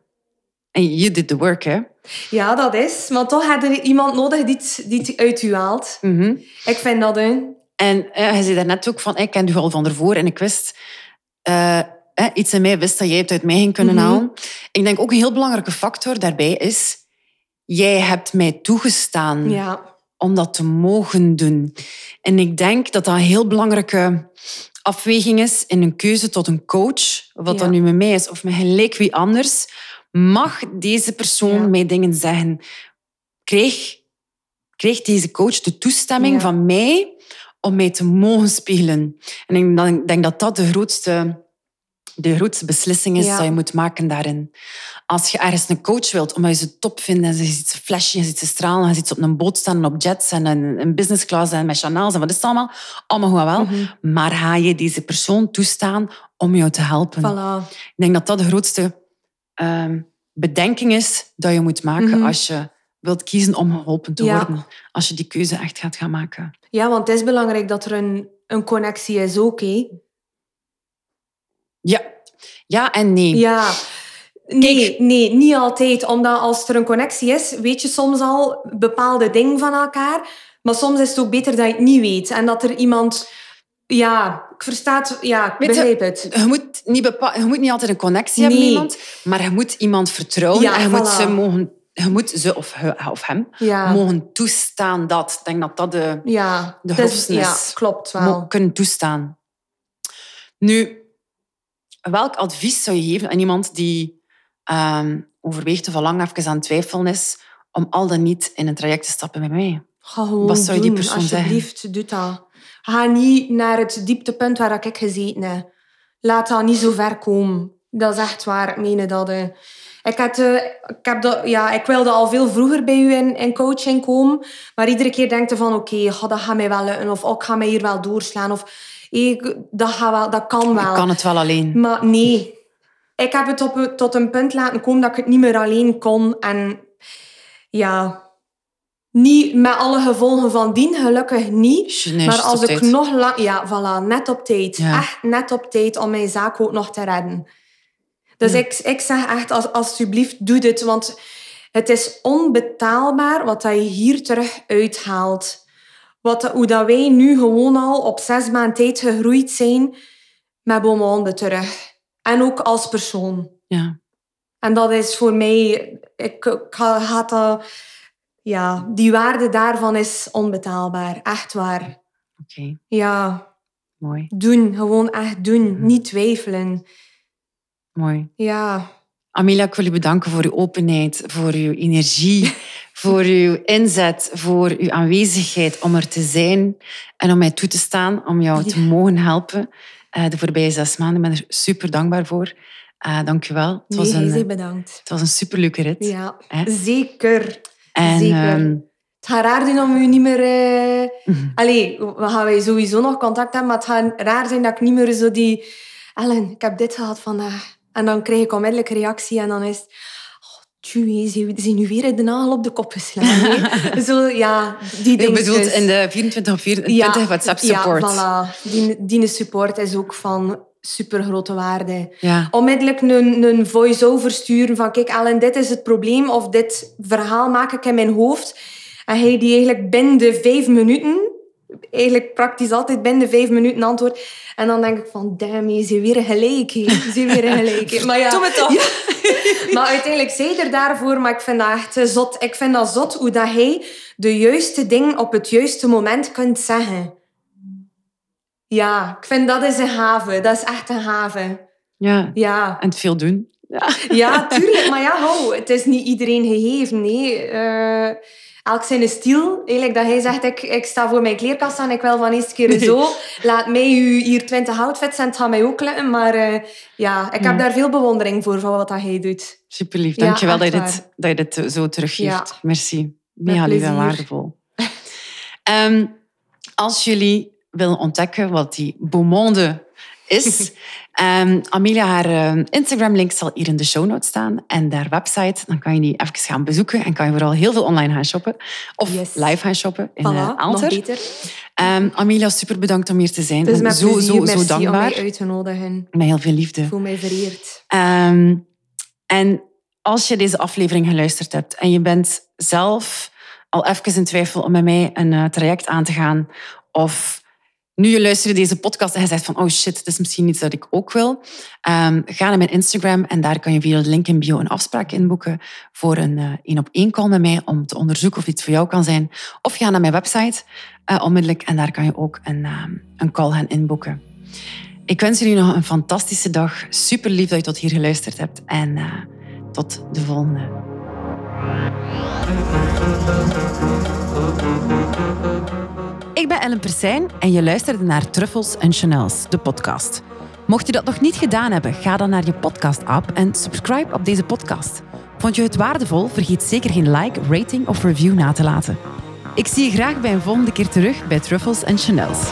En you did the work, hè? Ja, dat is. Maar toch had er iemand nodig die het, die het uit u haalt. Mhm. Ik vind dat, hè. En eh, je zei daarnet ook van, ik ken u al van ervoor en ik wist... eh, iets in mij wist dat jij het uit mij ging kunnen Mhm. halen. Ik denk ook een heel belangrijke factor daarbij is... Jij hebt mij toegestaan Ja. om dat te mogen doen. En ik denk dat dat een heel belangrijke afweging is in een keuze tot een coach. Ja. dat nu met mij is of met gelijk wie anders. Mag deze persoon Ja. mij dingen zeggen? Kreeg, kreeg deze coach de toestemming van mij om mij te mogen spiegelen? En ik denk dat dat de grootste, de grootste beslissing is Ja. dat je moet maken daarin. Als je ergens een coach wilt, omdat je ze top vindt en je ziet ze flashen, je ziet ze stralen, je ziet ze op een boot staan en op jets en in, in business class en met Chanel's en wat is het allemaal? Allemaal goed en wel. Mhm. Maar ga je deze persoon toestaan om jou te helpen? Voilà. Ik denk dat dat de grootste ehm, bedenking is dat je moet maken Mhm. als je wilt kiezen om geholpen te Ja. worden. Als je die keuze echt gaat gaan maken. Ja, want het is belangrijk dat er een, een connectie is ook. Ja, ja en nee. Ja. Nee, nee, niet altijd. Omdat als er een connectie is, weet je soms al bepaalde dingen van elkaar. Maar soms is het ook beter dat je het niet weet. En dat er iemand... Ja, ik versta het. Ja, ik begrijp het. Je moet, niet bepa- je moet niet altijd een connectie hebben met iemand, maar je moet iemand vertrouwen Ja, en je moet, ze mogen, je moet ze of, he- of hem Ja. mogen toestaan dat. Ik denk dat dat de, Ja, de ja, is. klopt wel. kunnen toestaan. Nu, welk advies zou je geven aan iemand die ehm, overweegt of al lang even aan het twijfelen is om al dan niet in een traject te stappen met mij? Ga gewoon Wat zou je die doen, persoon alsjeblieft, doe dat. Ga niet naar het dieptepunt waar ik gezeten heb. Laat dat niet zo ver komen. Dat is echt waar, ik meen dat. Ik, had, eh, ik, heb dat, ja, ik wilde al veel vroeger bij u in, in coaching komen, maar iedere keer denk je van oké, goh, dat gaat mij wel lukken, of oh, ik ga mij hier wel doorslaan, of ik, dat, gaat wel, dat kan wel. Ik kan het wel alleen. Maar nee. Ik heb het op, tot een punt laten komen dat ik het niet meer alleen kon. En ja, niet met alle gevolgen van dien, gelukkig niet. Nee, maar als ik tijd. nog lang... Ja, voilà, net op tijd. Ja. Echt net op tijd om mijn zaak ook nog te redden. Dus Ja. ik, ik zeg echt, als, alsjeblieft, doe dit. Want het is onbetaalbaar wat je hier terug uithaalt. Wat, hoe dat wij nu gewoon al op zes maanden tijd gegroeid zijn met Beaumonde terug. En ook als persoon. Ja. En dat is voor mij... Ik, ik ha- had dat... ja, die waarde daarvan is onbetaalbaar. Echt waar. Oké, Ja, mooi. doen. Gewoon echt doen. Niet twijfelen. Mooi. Ja. Amelia, ik wil u bedanken voor uw openheid, voor uw energie, voor uw inzet, voor uw aanwezigheid om er te zijn en om mij toe te staan, om jou te mogen helpen eh, de voorbije zes maanden. Ik ben er super dankbaar voor. Eh dank je wel. Het was een, bent bedankt. het was een superleuke rit. Ja, Hè? zeker. En, zeker. ehm, Het gaat raar zijn om u niet meer... eh, mhm. Allee, we gaan wij sowieso nog contact hebben, maar het gaat raar zijn dat ik niet meer zo die... Ellen, ik heb dit gehad vandaag. En dan krijg ik onmiddellijk reactie en dan is het... Tjoe, ze ze zijn nu weer de nagel op de kop geslagen. zo, ja, die Je dingetjes. bedoelt in de 24 op 24 WhatsApp support. Ja, voilà. Die, die support is ook van super grote waarde. Ja. Onmiddellijk een, een voice-over sturen van kijk Ellen, dit is het probleem of dit verhaal maak ik in mijn hoofd. En hij die eigenlijk binnen de vijf minuten, eigenlijk praktisch altijd binnen vijf minuten antwoordt. En dan denk ik van, damn, je zit weer gelijk. hè. Je zit weer gelijk. hè. Maar ja, Doe het toch. ja. Maar uiteindelijk zei er daarvoor, maar ik vind dat echt eh, zot. Ik vind dat zot hoe dat hij de juiste ding op het juiste moment kunt zeggen. Ja, ik vind dat is een gave. Dat is echt een gave. ja. Ja, En het veel doen. Ja. ja tuurlijk. Maar ja, hou, het is niet iedereen gegeven. Nee. Eh, elk zijn stil. Eigenlijk dat hij zegt, ik, ik sta voor mijn kleerkast en ik wil van eerste keer zo. Laat mij u hier 20 outfits en het gaat mij ook lukken. Maar eh, ja, ik heb Ja. daar veel bewondering voor, van wat dat hij doet. Super lief. Ja, Dank je wel dat je, dit, dat je dit zo teruggeeft. Ja. Merci. Mega lief en waardevol. Ehm, als jullie willen ontdekken wat die beaumonde is, ehm, Amelia, haar eh, Instagram-link zal hier in de show notes staan. En haar website, dan kan je die even gaan bezoeken. En kan je vooral heel veel online gaan shoppen. Of Yes. live gaan shoppen in Voilà, eh, nog Aalter. beter. Ehm, Amelia, super bedankt om hier te zijn. Ben met zo, plezier, zo, zo merci om dankbaar. mij uit te nodigen. Met heel veel liefde. Ik voel mij vereerd. Ehm, en als je deze aflevering geluisterd hebt en je bent zelf al even in twijfel om met mij een eh, traject aan te gaan, of nu je luistert deze podcast en je zegt van oh shit, dit is misschien iets dat ik ook wil, ehm, ga naar mijn Instagram en daar kan je via de link in bio een afspraak inboeken voor een eh, één op één call met mij om te onderzoeken of iets voor jou kan zijn. Of ga naar mijn website eh, onmiddellijk en daar kan je ook een, ehm, een call gaan inboeken. Ik wens jullie nog een fantastische dag. Super lief dat je tot hier geluisterd hebt. En eh, tot de volgende. Ik ben Ellen Persijn en je luisterde naar Truffles en Chanels, de podcast. Mocht je dat nog niet gedaan hebben, ga dan naar je podcast-app en subscribe op deze podcast. Vond je het waardevol? Vergeet zeker geen like, rating of review na te laten. Ik zie je graag bij een volgende keer terug bij Truffles en Chanels.